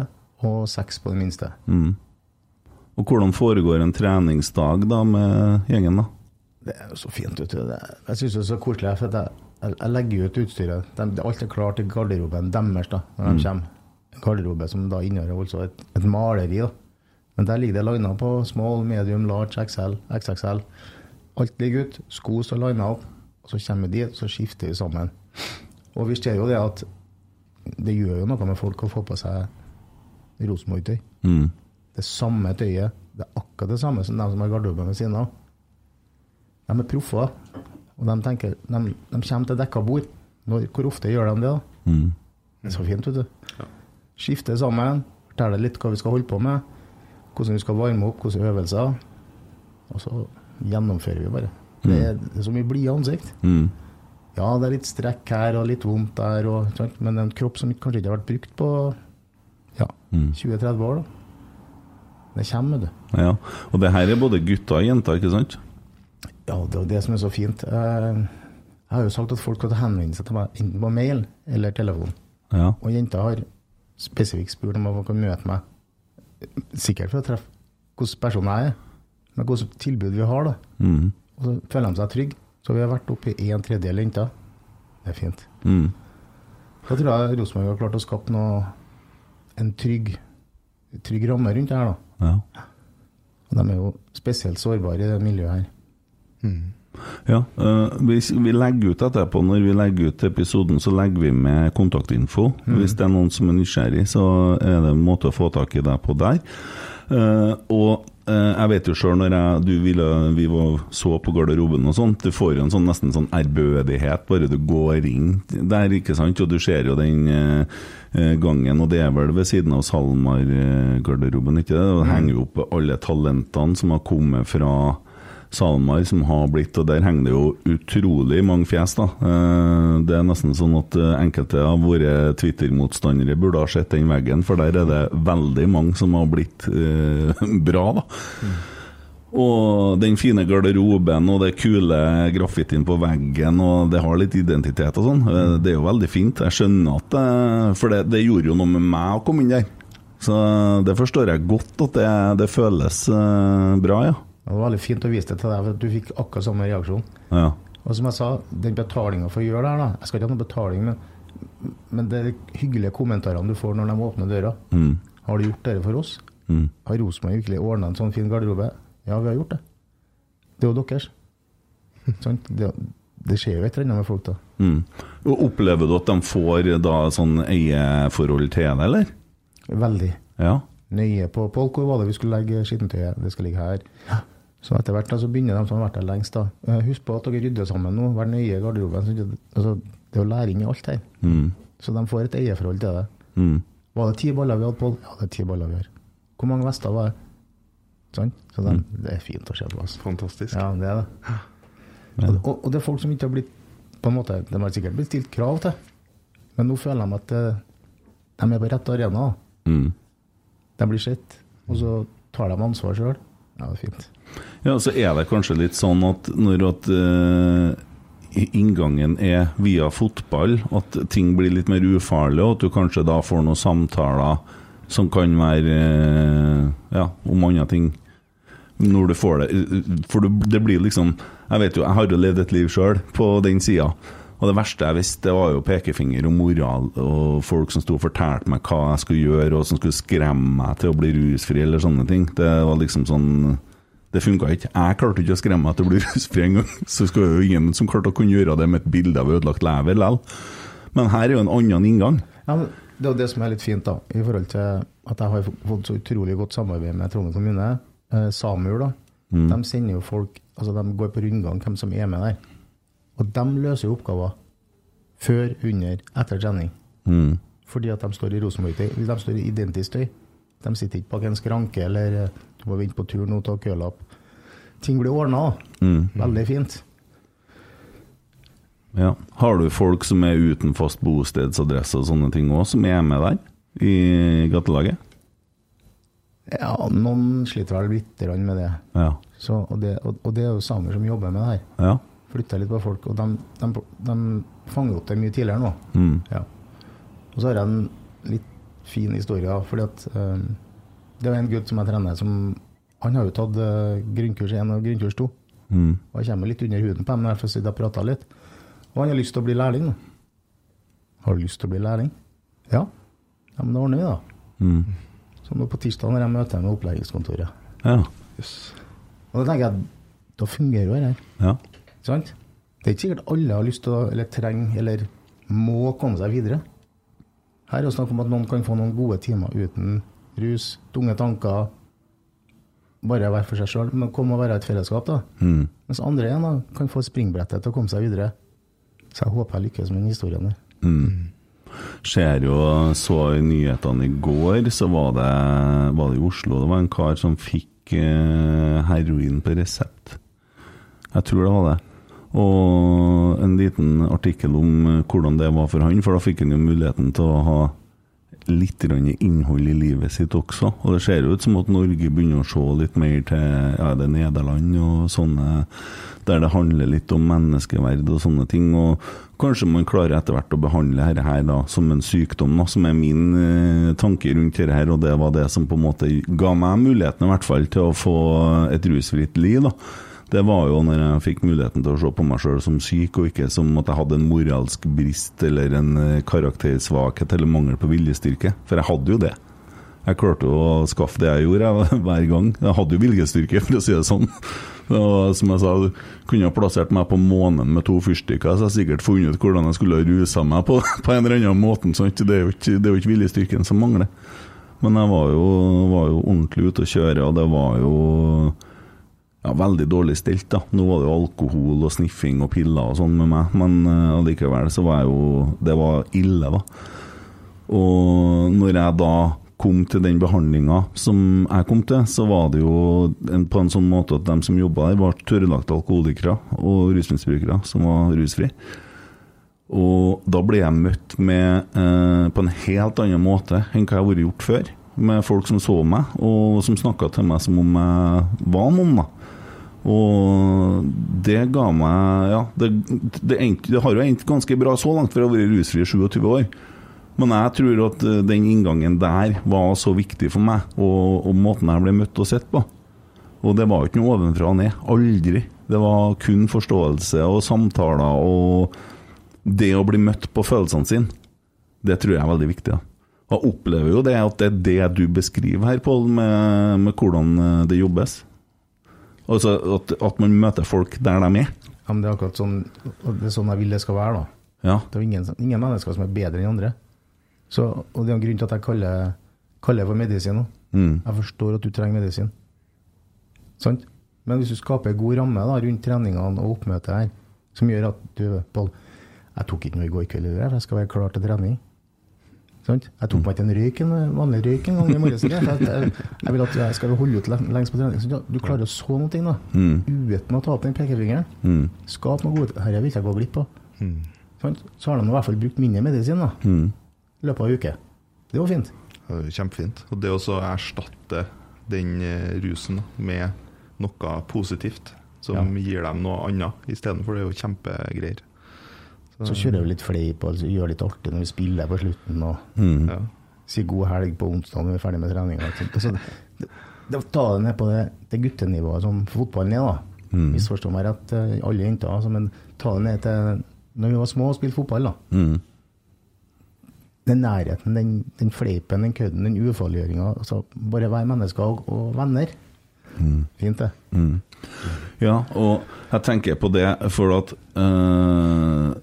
og 6 på det minste. mm. Og hvordan foregår en treningsdag da med gjengen, da? Det er jo så fint. vet du. Det, jeg syns det er så koselig, for jeg, jeg, legger ut utstyret. De, alt er klart i garderoben deres da, når de kommer. En garderobe som da inneholder altså et, et maleri. da. Men der ligger det lina på small, medium, large, XL, XXL. Alt ligger ut. Sko står lina opp. Og så kommer vi dit, så skifter vi sammen. Og vi ser jo det at det gjør jo noe med folk å få på seg Rosenborg-tøy. Mm. Det samme tøyet. Det er akkurat det samme som de som har garderoben ved siden av. De er proffer, og de tenker De, de kommer til dekka bord. Når, hvor ofte gjør de det, da? Mm. Det er så fint, vet du. Skifte sammen, forteller litt hva vi skal holde på med, hvordan vi skal varme opp, hvilke øvelser. Og så gjennomfører vi bare. Det er, det er så mye blide ansikt. Mm. Ja, det er litt strekk her og litt vondt der, og, men en kropp som kanskje ikke har vært brukt på ja, Mm. 20-30 år. da. Det kommer, du. Ja. Og det her er både gutter og jenter, ikke sant? Ja, det er det som er så fint. Jeg, jeg har jo sagt at folk kan henvende seg til meg enten på mail eller telefon. Ja. Og jenter har spesifikt spurt om man kan møte meg, sikkert for å treffe hvilken person jeg er, men hvilket tilbud vi har. da. Mm. Og så føler de seg trygge. Så vi har vært oppe i en tredjedel jenter. Det er fint. Mm. Da tror jeg Rosenborg har klart å skape noe, en trygg, trygg ramme rundt det her. da. Ja. Og de er jo spesielt sårbare i det miljøet her. Ja, øh, vi, legger ut etterpå, når vi legger ut episoden, så legger vi med kontaktinfo. Hvis det er noen som er nysgjerrig, så er det en måte å få tak i deg på der. Eh, og eh, jeg vet jo sjøl når jeg, du ville, vi så på garderoben og sånt, du får jo en sånn nesten sånn ærbødighet bare du går inn der, ikke sant? Og du ser jo den eh, eh, gangen, og det er vel ved siden av SalMar-garderoben, ikke det? Og det henger jo opp alle talentene som har kommet fra SalMar som har blitt, og der henger det jo utrolig mange fjes. da. Eh, Det er nesten sånn at eh, enkelte av våre Twitter-motstandere burde ha sett den veggen, for der er det veldig mange som har blitt eh, bra, da. Og den fine garderoben og det kule graffitien på veggen, og det har litt identitet og sånn. Eh, Det er jo veldig fint. Jeg skjønner at det, For det, det gjorde jo noe med meg å komme inn der. Så det forstår jeg godt at det, det føles bra, ja. Og Det var veldig fint å vise det til deg, for du fikk akkurat samme reaksjon. ja. Og som jeg sa, den betalinga for å gjøre det her, da Jeg skal ikke ha noe betaling, men, men det er de hyggelige kommentarene du får når de åpner døra. Mm. Har du gjort dette for oss? Mm. Har Rosenborg virkelig ordna en sånn fin garderobe? Ja, vi har gjort det. Det er jo deres. Sånn? Det, det skjer jo et eller annet med folk, da. Mm. Og Opplever du at de får da sånn eieforhold til det, eller? Veldig Ja. nøye på Polk, hvor var det vi skulle legge skittentøyet? Det skal ligge her. Så etter hvert altså, så begynner de som har vært der lengst. da. Eh, Husk på at dere rydder sammen nå. Vær nøye i garderoben. så det- Altså, det er jo læring i alt her. Mm. Så de får et eierforhold til det. Mm. Var det ti baller vi hadde, Pål? Ja, det er ti baller vi har. Hvor mange vester var det? Sånn? Så de, det er fint å se på. Altså. Fantastisk. Ja, det er det. Og, og, og det er folk som ikke har blitt på en måte, De har sikkert blitt stilt krav til, men nå føler de at eh, de er på rett arena. Mm. De blir sett, og så tar de ansvar sjøl. Ja, det er fint. Ja, så er det kanskje litt sånn at når at uh inngangen er via fotball, at ting blir litt mer ufarlig, og at du kanskje da får noen samtaler som kan være eh, ja, om andre ting når du får det. For det blir liksom Jeg vet jo, jeg har jo levd et liv sjøl på den sida. Og det verste jeg visste, det var jo pekefinger og moral, og folk som sto og fortalte meg hva jeg skulle gjøre, og som skulle skremme meg til å bli rusfri, eller sånne ting. Det var liksom sånn Det funka ikke. Jeg klarte ikke å skremme meg til å bli rusfri engang. Så skal jo ingen som klarte å kunne gjøre det med et bilde av ødelagt lever likevel. Men her er jo en annen inngang. Ja, Det er det som er litt fint, da, i forhold til at jeg har fått så utrolig godt samarbeid med Trondheim kommune. Eh, Samur, da. De sender jo folk Altså, de går på rundgang, hvem som er med der. Og de løser jo oppgaver før, under, etter trening. Mm. Fordi at de står i Rosenborg-tøy. De står i identisk tøy. De sitter ikke bak en skranke eller eh, du må vente på tur nå, ta kølapp. Ting blir ordna. Mm. Veldig fint. Ja. Har du folk som er uten fast bostedsadresse og sånne ting òg, som er med der i gatelaget? Ja, noen sliter vel litt grann med det. Ja. Så, og, det og, det er jo samer som jobber med det her. ja. Flytter litt på folk. Og de, de, de fanger opp det mye tidligere nå. Mm. Ja. Og så har jeg en litt fin historie. fordi at um, Det er en gutt som jeg trener, som han har jo tatt eh, grunnkurs 1 og grunnkurs 2. Mm. Og jeg kommer litt under huden på dem når jeg får sitte og prate litt. Og han har lyst til å bli lærling. nå. Har du lyst til å bli lærling? Ja. Ja, Men det ordner vi, da. Mm. Så nå på tirsdag når jeg møter med oppleggingskontoret. Ja. Og da tenker jeg da fungerer jo det her. ja. Sant? Det er ikke sikkert alle har lyst til å, eller trenger, eller må komme seg videre. Her er det snakk om at noen kan få noen gode timer uten rus, tunge tanker, bare være for seg sjøl, men komme og være et fellesskap. da. Mm. Mens andre igjen da, kan få springbrettet til å komme seg videre. Så jeg håper jeg lykkes med den historien der. Mm. Ser jo, så i nyhetene i går, så var det, var det i Oslo Det var en kar som fikk eh, heroin på resept. Jeg tror det var det. Og en liten artikkel om eh, hvordan det var for han, for da fikk han jo muligheten til å ha litt innhold i livet sitt også. Og det ser ut som at Norge begynner å se litt mer til ja, det er Nederland og sånne der det handler litt om menneskeverd og sånne ting. Og kanskje man klarer etter hvert å behandle dette her da, som en sykdom, da, som er min eh, tanke rundt dette her. Og det var det som på en måte ga meg muligheten i hvert fall til å få et rusfritt liv. da. Det var jo når jeg fikk muligheten til å se på meg sjøl som syk, og ikke som at jeg hadde en moralsk brist eller en eh, karaktersvakhet eller mangel på viljestyrke. For jeg hadde jo det. Jeg klarte å skaffe det jeg gjorde hver gang. Jeg hadde jo viljestyrke, for å si det sånn. Og som jeg sa, kunne ha plassert meg på månen med to fyrstikker, så jeg sikkert funnet ut hvordan jeg skulle ha rusa meg på, på en eller annen måte. Sånt. Det er jo ikke, det er jo ikke viljestyrken som mangler. Men jeg var jo, var jo ordentlig ute å kjøre, og det var jo ja, veldig dårlig stilt. da. Nå var det jo alkohol og sniffing og piller og sånn med meg, men uh, så var jeg jo Det var ille, da. Og når jeg da kom til den behandlinga som jeg kom til, så var det jo en, på en sånn måte at de som jobba der, var tørrlagte alkoholikere og rusmisbrukere som var rusfri. Og da ble jeg møtt med eh, på en helt annen måte enn hva jeg har vært gjort før. Med folk som så meg, og som snakka til meg som om jeg var noen. da. Og det ga meg Ja, det, det, endt, det har jo endt ganske bra så langt, for jeg har vært rusfri i 27 år. Men jeg tror at eh, den inngangen der var så viktig for meg, og, og måten jeg ble møtt og sett på. Og det var jo ikke noe ovenfra og ned. Aldri. Det var kun forståelse og samtaler og det å bli møtt på følelsene sine. Det tror jeg er veldig viktig. da. Jeg opplever jo det at det er det du beskriver her, Pål, med, med hvordan eh, det jobbes. Altså at, at man møter folk der de er. Ja, men det er akkurat sånn det er sånn jeg vil det skal være, da. Ja. Det er ingen, ingen mennesker som er bedre enn andre. Så, og det er en grunn til at jeg kaller, kaller for medisin. Mm. Jeg forstår at du trenger medisin. Sant? Men hvis du skaper en god ramme da, rundt treningene og oppmøtet her, som gjør at du Pål, jeg tok ikke noe i går kveld, for jeg skal være klar til trening. Sant? Jeg tok meg ikke en røyk, en vanlig røyk en gang i morges. Jeg, jeg, jeg vil at jeg skal holde ut lengst på trening. Så du klarer å så noe, da, uten å ta opp den pekefingeren. Mm. Skap noe godt. Dette vil ikke jeg gå glipp av. Sant? Så har de i hvert fall brukt mindre medisin da, Mm. i løpet av en uke. Det var fint. Det Kjempefint. Og det å erstatte den eh, rusen med noe positivt, som gir dem noe annet istedenfor, det er jo kjempegreier. Så kjører vi litt fleip og gjør litt artig når vi spiller på slutten. og Mm. Ja. sier god helg på onsdag når vi er ferdig med treninga. Altså, det, det, ta det ned på det, det guttenivået som fotballen er, da. Misforstå meg rett, eh, alle jenter, altså, men ta det ned til når vi var små og spilte fotball. da. Mm. Den nærheten, den, den fleipen, den kødden, den ufarliggjøringa. Altså, bare være mennesker og, og venner. Fint, det. Ja, og jeg tenker på det for at øh,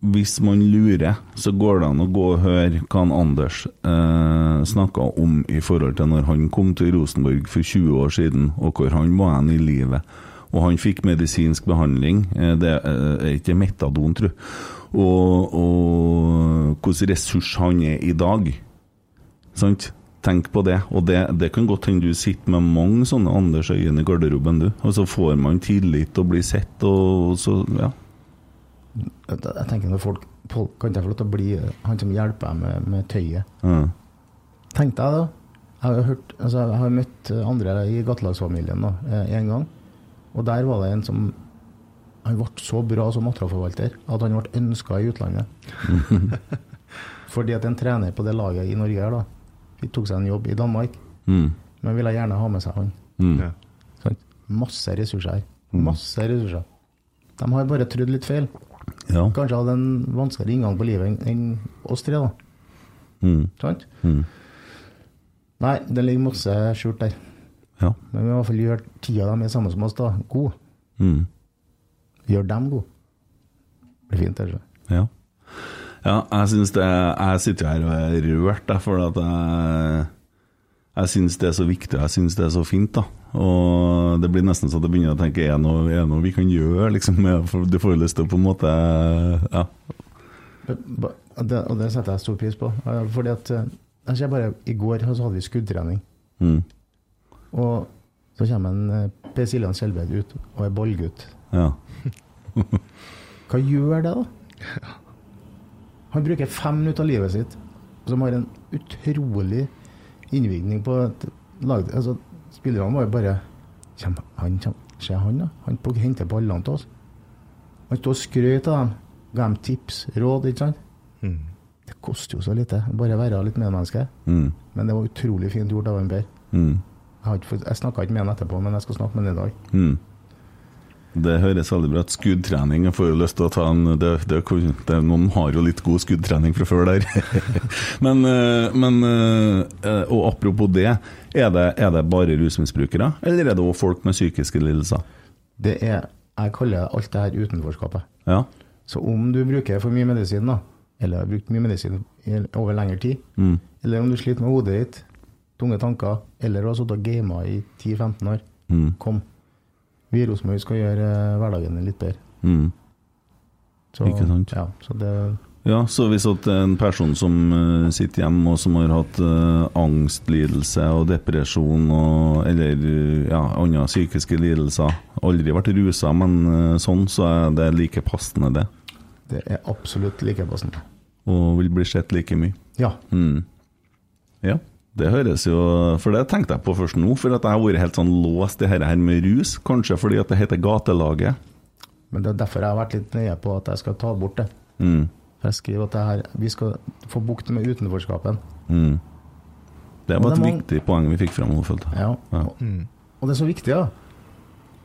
hvis man lurer, så går det an å gå og høre hva Anders eh, snakka om i forhold til når han kom til Rosenborg for 20 år siden, og hvor han var hen i livet. Og han fikk medisinsk behandling. eh, Det er ikke metadon, jeg. Og, og hvilken ressurs han er i dag. Sant? Tenk på det. Og det, det kan godt hende du sitter med mange sånne Anders Øyen i garderoben, du. Og så får man tillit og blir sett, og så Ja. Jeg, tenker når folk, folk Kan ikke jeg få lov til å bli han som hjelper deg med, med tøyet? Mm. Tenk deg da. Jeg har, hørt, altså jeg har møtt andre i gatelagsfamilien da, eh, en gang. Og der var det en som Han ble så bra som materialforvalter at han ble ønska i utlandet. Fordi at en trener på det laget i Norge her da, tok seg en jobb i Danmark, Mm. men ville gjerne ha med seg han. Mm. Sånn, Masse ressurser her. Masse ressurser. De har bare trodd litt feil. Ja. Kanskje hadde en vanskeligere inngang på livet enn- oss tre. da. Mm. Sant? Mm. Nei, det ligger masse skjult der. Ja. Men vi må i hvert fall gjøre tida de er sammen med oss, da, god. Mm. Gjør dem gode. Det blir fint, så. Ja. ja, jeg syns det Jeg sitter her og er rørt, jeg, for at jeg Jeg syns det er så viktig, og jeg syns det er så fint, da. Og det blir nesten så at jeg begynner å tenke er det noe, er det noe vi kan gjøre, liksom? du får jo lyst til å på en måte Ja. Og det, og det setter jeg stor pris på. Eh, Fordi at altså jeg bare I går så hadde vi skuddtrening. Mm. Og så kommer en eh, Per Siljan Skjelbred ut og er ballgutt. Ja. Hva gjør det, da? Han bruker fem minutter av livet sitt som har en utrolig innvirkning på lag. Altså, spillerne var jo bare kjem, han, kjem, Se han, da. Han henter ballene til oss. Han står og skrøt av dem. Ga dem tips, råd, ikke sant. Det koster jo så lite. Bare være litt medmenneske. Mm. Men det var utrolig fint gjort av en Per. Mm. Jeg, jeg snakka ikke med han etterpå, men jeg skal snakke med han i dag. Mm. Det høres veldig bra ut. Skuddtrening, jeg får jo lyst til å ta en det, det, det, Noen har jo litt god skuddtrening fra før der. men, eh, men eh, Og apropos det, er det, er det bare rusmisbrukere, eller er det også folk med psykiske lidelser? Det er Jeg kaller alt det her utenforskapet. Ja. Så om du bruker for mye medisin, da, eller har brukt mye medisin over lengre tid, Mm. eller om du sliter med hodet ditt, tunge tanker, eller har sittet og gama i 10-15 år, Mm. kom. Vi i Rosenborg skal gjøre eh, hverdagen litt bedre. Mm. Så, Ikke sant? Ja, så det, Ja, så hvis at en person som eh, sitter hjemme og som har hatt uh, angstlidelse og depresjon og, eller ja, andre psykiske lidelser, aldri vært rusa, men uh, sånn, så er det like passende det. det er absolutt like passende. Og vil bli sett like mye. Ja. Mm. Ja, det høres jo For det tenkte jeg på først nå, for at jeg har vært helt sånn låst i dette her med rus. Kanskje fordi at det heter Gatelaget. Men det er derfor jeg har vært litt nøye på at jeg skal ta bort det. Mm. For jeg skriver at det her, vi skal få bukt med utenforskapen. Mm. Det var det et man... viktig poeng vi fikk fram. Ja. Ja. Og det er så viktig, ja.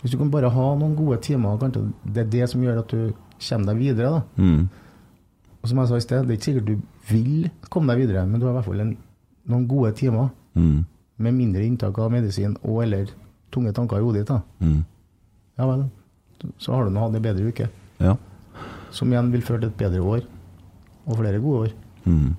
Hvis du kan bare ha noen gode timer, kanskje det er det som gjør at du kommer deg videre. da. Mm. Og som jeg sa i sted, det er ikke sikkert du vil komme deg videre, men du har i hvert fall en, noen gode timer Mm. med mindre inntak av medisin og eller tunge tanker i hodet ditt. Mm. Ja vel. Så har du nå hatt en bedre uke, Ja. som igjen vil føre til et bedre år. Og flere gode år. Mm.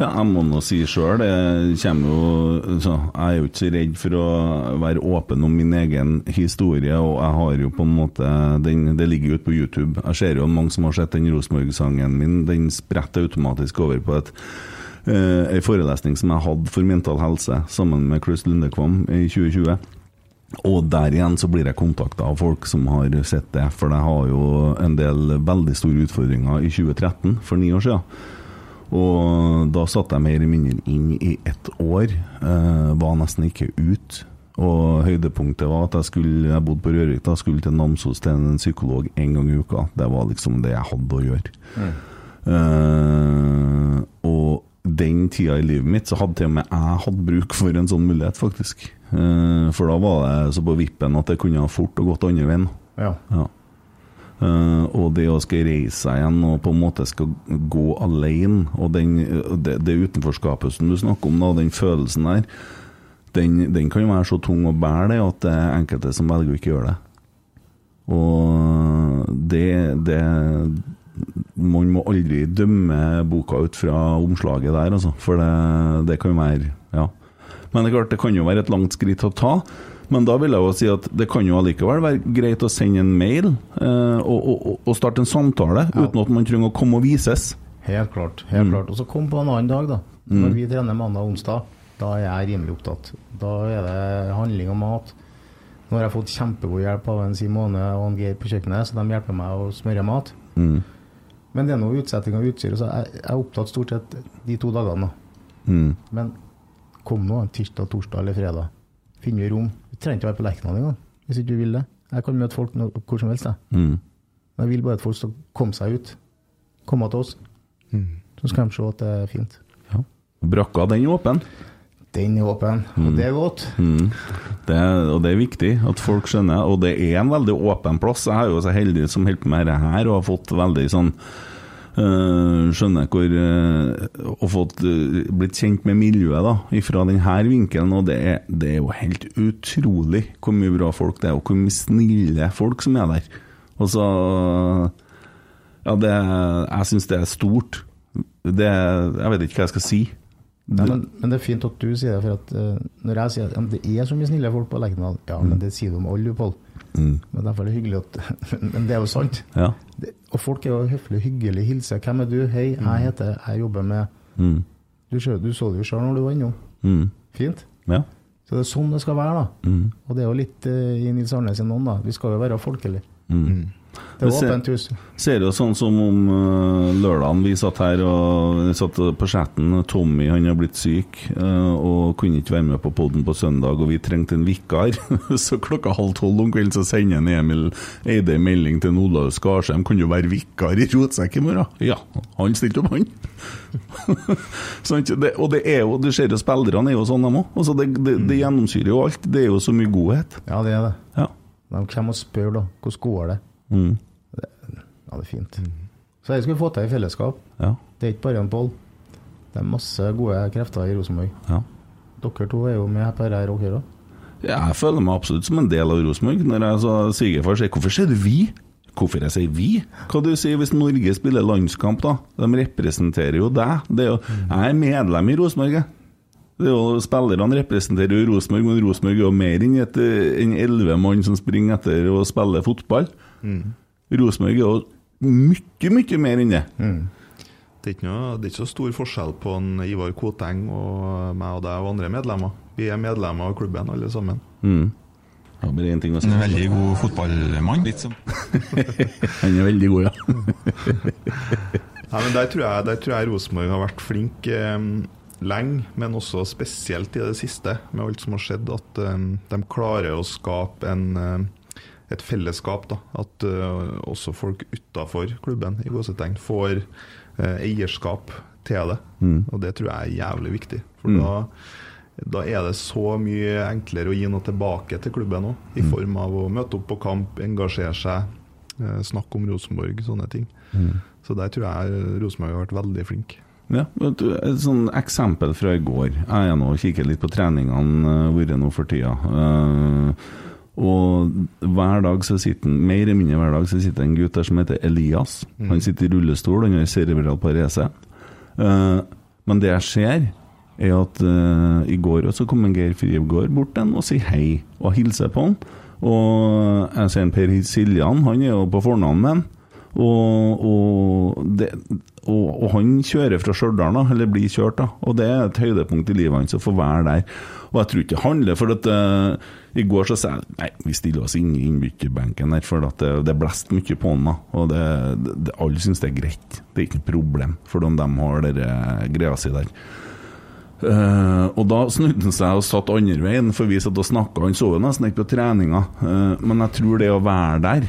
Ja, jeg må nå si sjøl, det kommer jo så Jeg er jo ikke så redd for å være åpen om min egen historie, og jeg har jo på en måte den, Det ligger jo ute på YouTube. Jeg ser jo mange som har sett den Rosenborg-sangen min. Den spretter automatisk over på et eh, en forelesning som jeg hadde for mental helse sammen med Chris Lundekvam i 2020. Og der igjen så blir jeg kontakta av folk som har sett det, for jeg har jo en del veldig store utfordringer i 2013, for ni år siden. Og da satt jeg mer eller mindre inn i ett år, eh, var nesten ikke ut. Og høydepunktet var at jeg skulle Jeg bodde på Rørvik, da skulle til Namsos til en psykolog en gang i uka. Det var liksom det jeg hadde å gjøre. Eh, og den tida i livet mitt så hadde til og med jeg hatt bruk for en sånn mulighet, faktisk. Eh, for da var det så på vippen at det kunne ha fort og gått andre veien. Ja. Ja. Eh, og det å skal reise seg igjen og på en måte skal gå alene, og den, det, det utenforskapet som du snakker om, da, den følelsen der, den, den kan jo være så tung å bære det at det er enkelte som velger å ikke gjøre det. Og det, det Man må aldri dømme boka ut fra omslaget der, altså. For det, det kan jo være Ja. Men det er klart, det kan jo være et langt skritt å ta. Men da vil jeg jo si at det kan jo allikevel være greit å sende en mail eh, og, og, og starte en samtale, uten at man trenger å komme og vises. Helt klart. helt klart. Og så kom på en annen dag, da. Når vi trener mandag og onsdag, da er jeg rimelig opptatt. Da er det handling og mat. Nå har jeg fått kjempegod hjelp av en Simone og en Geir på kjøkkenet, så de hjelper meg å smøre mat. Mm. Men det er noe utsetting av utstyr, så jeg jeg er opptatt stort sett de to dagene. da. Mm. Men kom nå, tirsdag, torsdag eller fredag. Finn vi rom. Vi trenger ikke å være på Lerkendal engang, hvis ikke du vil det. Jeg kan møte folk hvor som helst. Jeg. Mm. jeg vil bare at folk skal komme seg ut. Komme til oss. Så skal de se at det er fint. Ja. Brakka, den åpen. Den er åpen, og det er godt. Mm. Det, og det er viktig at folk skjønner, og det er en veldig åpen plass. Jeg er jo så heldig som holder på med dette her, og har fått veldig sånn øh, Skjønner hvor øh, Og fått øh, blitt kjent med miljøet da, fra denne vinkelen, og det er, det er jo helt utrolig hvor mye bra folk det er, og hvor mye snille folk som er der. Og så Ja, det Jeg syns det er stort. Det Jeg vet ikke hva jeg skal si. Nei, men, men det er fint at du sier det, for at uh, når jeg sier at ja, det er så mye snille folk på Lerkendal Ja, men det sier du om alle, Pål. Mm. Men derfor er det hyggelig at Men det er jo sant. Ja. Det, og folk er jo høflige, hyggelige, hilser. 'Hvem er du?' 'Hei, jeg heter Jeg jobber med Mm. Du, du så det jo sjøl når du var innom. Mm. Fint. Ja. Så det er sånn det skal være, da. Mm. Og det er jo litt uh, i Nils Arne sin ånd, da. Vi skal jo være folkelige. Det var åpent hus. Ser jo sånn som om uh, lørdagen vi satt her og vi satt på chatten. Tommy han har blitt syk uh, og kunne ikke være med på poden på søndag, og vi trengte en vikar. så klokka halv tolv om kvelden så sender en Emil Eide en melding til Olav Skarsheim kan du være vikar i Rotsekk i morgen. Ja, han stilte opp, han. sånn, det, og det er jo, du ser jo spillerne er jo sånn, de òg. Altså, det, det, det gjennomsyrer jo alt. Det er jo så mye godhet. Ja, det er det. Ja. De kommer og spør da, hvordan går det? Mm. Ja, det er fint. Så jeg skulle få til i fellesskap. Ja. Det er ikke bare en Pål. Det er masse gode krefter i Rosenborg. ja. Dere to er jo med på dette, dere òg. Ja, jeg føler meg absolutt som en del av Rosenborg. Når jeg sier svigerfar sier 'hvorfor sier du vi'? Hvorfor jeg sier 'vi'? Hva du sier hvis Norge spiller landskamp, da? De representerer jo deg. Det er jo, jeg er medlem i Rosenborg, jeg. Det er jo, Spillerne representerer jo Rosenborg, men Rosenborg er jo mer enn enn elleve mann som springer etter å spille fotball. Rosenborg er jo mye, mye mer enn det. Det er, ikke noe, det er ikke så stor forskjell på en Ivar Koteng og meg og deg og andre medlemmer. Vi er medlemmer av klubben alle sammen. Mm. Ja, bare én ting å si. En veldig god fotballmann. Litt som Han er veldig god, ja. Nei, men Der tror jeg, der tror jeg Rosenborg har vært flink eh, lenge, men også spesielt i det siste, med alt som har skjedd. At eh, de klarer å skape en, eh, et fellesskap. Da. At uh, også folk utafor klubben i gåsetegn får uh, eierskap til det. Og det tror jeg er jævlig viktig. For da, da er det så mye enklere å gi noe tilbake til klubben òg, i form av å møte opp på kamp, engasjere seg, uh, snakke om Rosenborg, sånne ting. Så der tror jeg Rosenborg har vært veldig flink. Ja, vet du, Et sånn eksempel fra i går. Jeg er nå og kikker litt på treningene uh, vært nå for tida. Eh, og hver dag så sitter mer eller mindre hver dag så sitter en gutt der som heter Elias. Han sitter i rullestol, han har cerebral parese. Uh, men det jeg ser, er at uh, i går også kom en Geir Frivgård bort til og sier hei, og hilser på han. Og jeg ser en Per Siljan, han er jo på fornavn med han. Og, og, det, og, og han kjører fra Stjørdal, eller blir kjørt, da. Og det er et høydepunkt i livet hans å få være der. Og jeg tror ikke det handler for at eh, I går så sa jeg nei, vi stiller oss inn i innbytterbenken her, for at det, det blåser mye på den. da Og det, det, alle syns det er greit. Det er ikke noe problem for om de har den greia si der. Uh, og da snudde han seg og satt andre veien, for vi satt og snakka. Han så jo nesten ikke på treninga. uh, men jeg tror det å være der,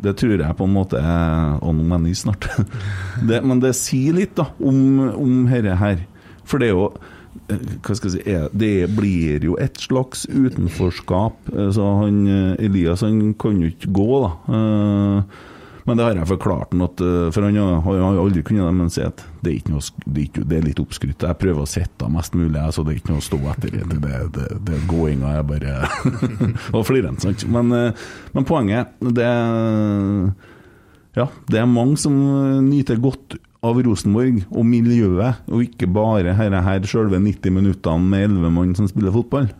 det tror jeg på en måte er Og nå må jeg nyse snart. det, men det sier litt da om, om dette her. For det er jo eh, hva skal jeg si, Det blir jo et slags utenforskap. Eh, Så han, eh, Elias han kan jo ikke gå, da. Eh, Men det har jeg forklart han eh, For han har jo aldri kunnet det, men si at det er, noe, det er, ikke, det er litt oppskrytt. Jeg prøver å sette av mest mulig, så det er ikke noe å stå etter. Det, det, det, det er gåinga jeg bare Og flirer, sant. Men, eh, men poenget det ja, det er mange som nyter godt av Rosenborg og miljøet, og ikke bare her, her selve 90 minuttene med 11 mann som spiller fotball.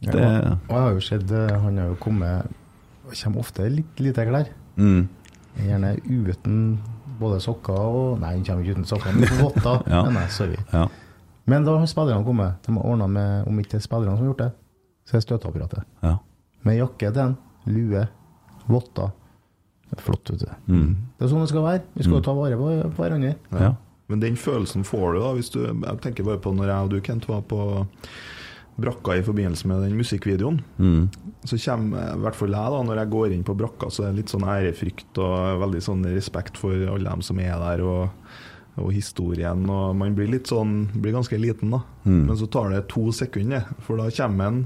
Ja, og jeg har jo sett eh, Han har jo kommet Kommer ofte litt lite klær. Mm. Gjerne uten både sokker og Nei, han kommer ikke uten sokker, men uten votter. Ja. Men nei, sorry. Ja. Men da har spillerne kommet. De har ordna med, om ikke det er spillerne som har gjort det, så er det støteapparatet. Ja. Med jakke til en, lue, votter. Det er flott, vet du. Mm. Det er sånn det skal være. Vi skal jo ta vare på, hverandre. hverandre. Ja. Men den følelsen får du da hvis du Jeg tenker bare på når jeg og du, Kent, var på brakka i forbindelse med den musikkvideoen. Mm. Så kommer i hvert fall jeg, da, når jeg går inn på brakka, så er det litt sånn ærefrykt og veldig sånn respekt for alle dem som er der, og, og historien. Og man blir litt sånn Blir ganske liten, da. Mm. Men så tar det to sekunder, for da kommer en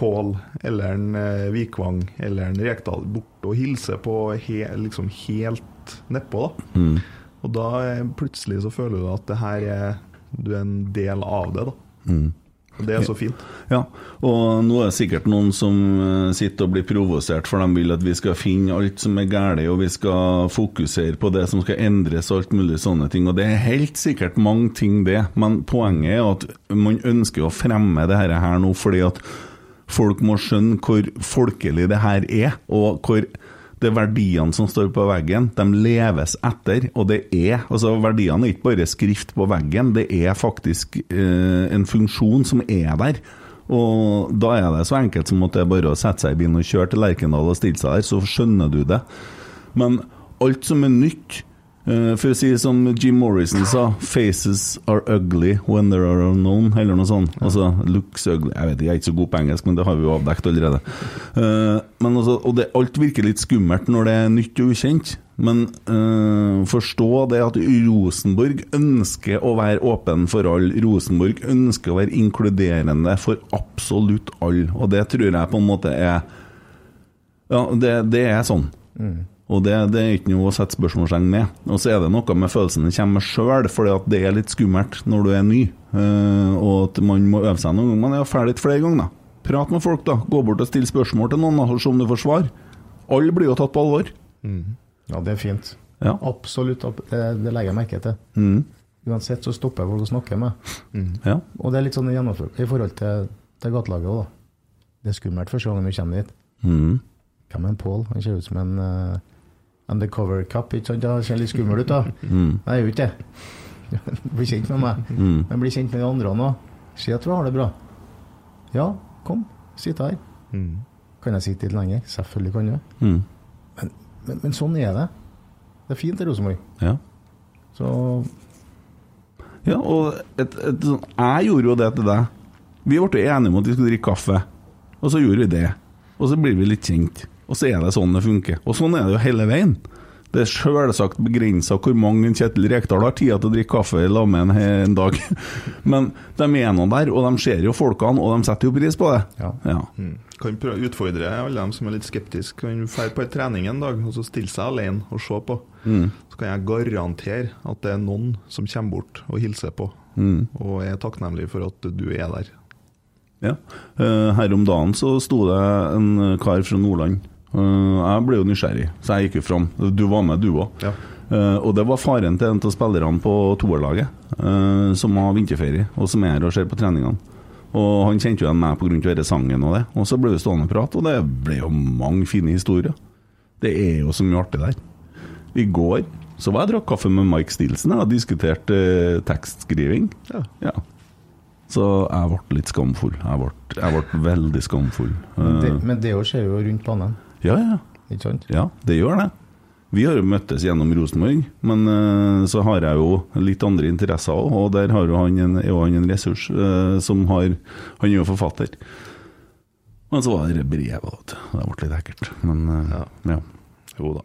Pål eller en eh, Vikvang eller en Rekdal bort og hilser på he, liksom helt nedpå, da. Mm. Og da eh, plutselig så føler du at det her er Du er en del av det, da. Mm. Det er så fint. Ja, og nå er det sikkert noen som eh, sitter og blir provosert, for de vil at vi skal finne alt som er galt, og vi skal fokusere på det som skal endres og alt mulig sånne ting. Og det er helt sikkert mange ting, det, men poenget er at man ønsker å fremme det her nå fordi at folk må skjønne hvor folkelig det her er, og hvor det er verdiene som står på veggen, de leves etter, og det er altså Verdiene er ikke bare skrift på veggen, det er faktisk eh, en funksjon som er der. Og da er det så enkelt som at det er bare å sette seg i bilen og kjøre til Lerkendal og stille seg der, så skjønner du det. Men alt som er nytt For å si som Jim Morrison sa 'Faces are ugly when they are unknown', eller noe sånt. Altså 'looks ugly' Jeg vet jeg er ikke så god på engelsk, men det har vi jo avdekt allerede. Uh, men altså, og det, alt virker litt skummelt når det er nytt og ukjent. Men uh, forstå det at Rosenborg ønsker å være åpen for alle. Rosenborg ønsker å være inkluderende for absolutt alle. Og det tror jeg på en måte er Ja, det, det er sånn. Og det, det er ikke noe å sette spørsmålstegn med. Og så er det noe med følelsen det kommer med sjøl, fordi at det er litt skummelt når du er ny. Uh, og at man må øve seg noen ganger. Man er ferdig flere ganger, da. Prat med folk, da. Gå bort og still spørsmål til noen, og se om du får svar. Alle blir jo tatt på alvor. Ja, det er fint. Ja. Absolutt. Det, det legger jeg merke til. Mm. Uansett så stopper jeg folk å snakke med. Ja. Og det er litt sånn i forhold til, til gatelaget òg, da. Det er skummelt første gangen du kommer dit. Mm. Hvem er en Pål? Han ser ut som en uh, undercover cup, ikke sant? Det ser litt skummel ut, da. Mm. Jeg er jo ikke det. Bli kjent med meg. Mm. Men bli kjent med de andre òg. Si at du har det bra. Ja, kom. Sitt her. Mm. Kan jeg sitte litt lenger? Selvfølgelig kan du. Mm. Men, men sånn er det. Det er fint i Rosenborg. Ja. Så Ja, og et, et, jeg gjorde jo det til deg. Vi ble enige om at vi skulle drikke kaffe, og så gjorde vi det. Og så blir vi litt kjent. Og så er det sånn det funker. Og sånn er det jo hele veien. Det er selvsagt begrensa hvor mange Kjetil Rekdal har tid til å drikke kaffe i lag med en, en dag. Men de er nå der, og de ser jo folkene, og de setter jo pris på det. Ja. Ja. Mm. Kan prøve utfordre alle dem som er litt skeptiske. Kan dra på en trening en dag og så stille seg alene og se på. Så kan jeg garantere at det er noen som kommer bort og hilser på, og er takknemlig for at du er der. Ja. Eh, Her om dagen så sto det en kar fra Nordland. Eh, Jeg ble jo nysgjerrig, så jeg gikk jo fram. Du var med, du òg. Ja. og det var faren til en av spillerne på toerlaget, eh, som har vinterferie, og som er her og ser på treningene. Og han kjente jo igjen meg pga. denne sangen og det. Og så ble vi stående og prate, og det ble jo mange fine historier. Det er jo så mye artig der. I går så var jeg drakk kaffe med Mike Stilson og diskuterte eh, tekstskriving. Ja. Ja. Så jeg ble litt skamfull. Jeg ble, jeg ble veldig skamfull. det, Eh, Men det skjer jo rundt banen, ja, ja. ikke sant? Ja, det gjør det. Vi har jo møttes gjennom Rosenborg, men uh, så har jeg jo litt andre interesser òg, og der har jo han en, er jo han en ressurs uh, som har Han er jo forfatter. Men så var det brevet, vet du. Det ble litt ekkelt. Men uh, Ja. ja. Jo da.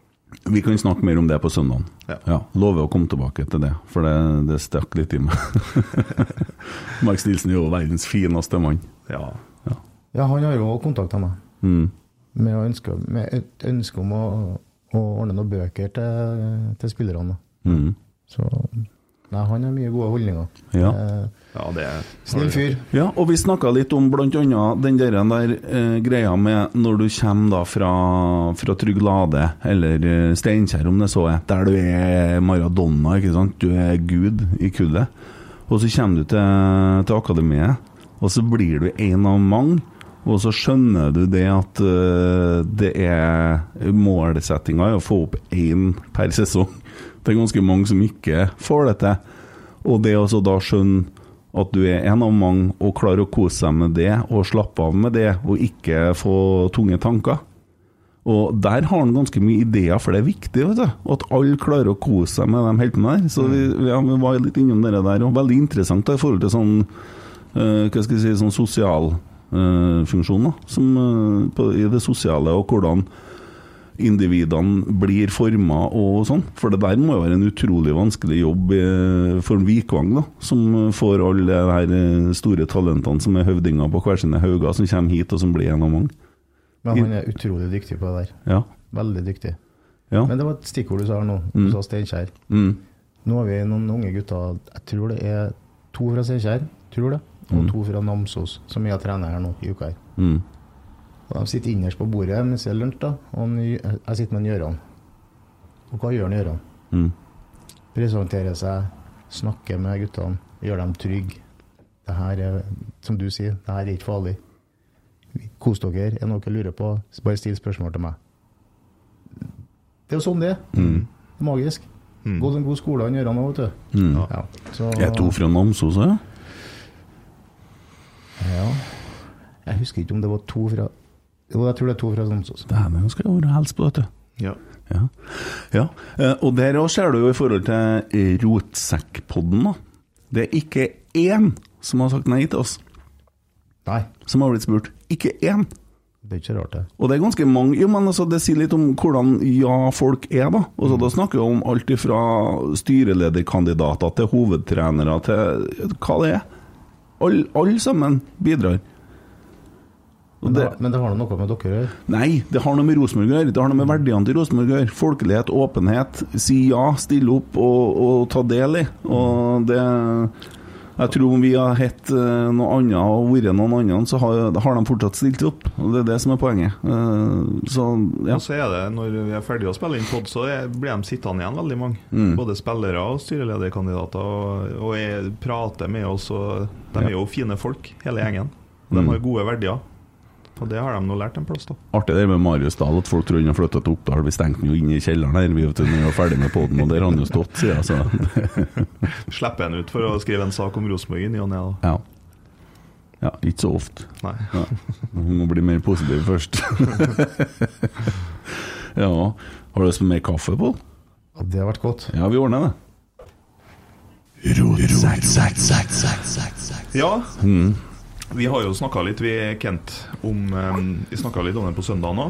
Vi kan snakke mer om det på søndagen. Ja. Lover å komme tilbake til det, for det, det stakk litt i meg. Mark Nilsen er jo verdens fineste mann. Ja. Ja, han har jo kontakta meg Mm. Med, ønske, med et ønske om å, å ordne noen bøker til, til spillerne. Mm. Så nei, han har mye gode holdninger. Ja. Eh, ja, det er snill fyr. Ja, og vi snakka litt om bl.a. den der, der eh, greia med når du kommer da fra, fra Trygg Lade, eller eh, Steinkjer om det så er, der du er Maradona, ikke sant, du er gud i kullet, og så kommer du til, til akademiet, og så blir du en av mange, og så skjønner du det at eh, det er målsettinga er å få opp én per sesong. Det er ganske mange som ikke får det til. Og det å da skjønne at du er en av mange og klarer å kose seg med det og slappe av med det, og ikke få tunge tanker. Og der har han ganske mye ideer, for det er viktig vet du, at alle klarer å kose seg med de heltene der. Så vi, ja, vi var litt innom det der, og veldig interessant da, i forhold til sånn uh, hva skal jeg si, sånn sosial funksjon, da, som, eh, på, i det sosiale, og hvordan individene blir forma og sånn. For det der må jo være en utrolig vanskelig jobb eh, for en Vikvang, da, som får alle de her eh, store talentene som er høvdinger på hver sine hauger, som kommer hit og som blir en av mange. Men han er utrolig dyktig på det der. Ja. Veldig dyktig. ja. Men det var et stikkord du sa her nå. Du sa Steinkjer. Mm. Nå har vi noen unge gutter, jeg tror det er to fra Steinkjer, tror det, og to fra Namsos, som jeg trener her nå i uka her. Mm. Og de sitter innerst på bordet mens det er lunsj, da, og jeg sitter med en Gjøran. Og hva gjør han Gjøran? Mm. Presenterer seg, snakker med guttene, gjør dem trygge. Det her er, som du sier, det her er ikke farlig. Kos dere, er det noe dere lurer på, bare still spørsmål til meg. Det er jo sånn det er. Er magisk. Gå til en god skole, han Gjøran òg, vet du. Mm. Ja, så, Er to fra Namsos òg? Ja. Jeg husker ikke om det var to fra Jo, jeg tror det er to fra Tromsø. Dæven, nå skal være helse på, vet du. Ja. Ja. ja. Eh, Og der òg ser du jo i forhold til Rotsekkpodden, da. Det er ikke én som har sagt nei til oss, Nei, som har blitt spurt. Ikke én! det er ikke rart, det. Og det er ganske mange Jo, men altså, det sier litt om hvordan ja folk er, da. Og så Da snakker vi om alt fra styrelederkandidater til hovedtrenere til hva det er. Alle all sammen bidrar. Men det, det, men det har noe med dere å gjøre. nei, det har noe med Rosenborg å gjøre. Det har noe med verdiene til Rosenborg å gjøre. Folkelighet, åpenhet, si ja, stille opp og, og ta del i. Og det Jeg tror om vi har hett eh, noe annet og vært noen andre, så har, har de fortsatt stilt opp. Og det er det som er poenget. Eh, Så ja. Og så er det, når vi er ferdige å spille inn pod, så blir de sittende igjen, veldig mange. Både spillere og styrelederkandidater. Og, og prater med oss, og de er jo fine folk, hele gjengen. De har gode verdier. Og det har de nå lært en plass, da. Artig det med Marius Dahl, at folk tror han har flytta til Oppdal. Vi stengte han jo inne i kjelleren her vi vet, når vi var ferdig med poden, og der har han jo stått siden. Så. Slipper en ut for å skrive en sak om Rosenborg i ny og ne, da. Ja. ja, ikke så ofte. Nei. Ja. Må bli mer positiv først. ja. Har du lyst på mer kaffe, Pål? Det har vært godt. Ja, vi ordner det. Ja. Vi har jo snakka litt, vi, Kent, om Vi snakka litt om det på søndag nå.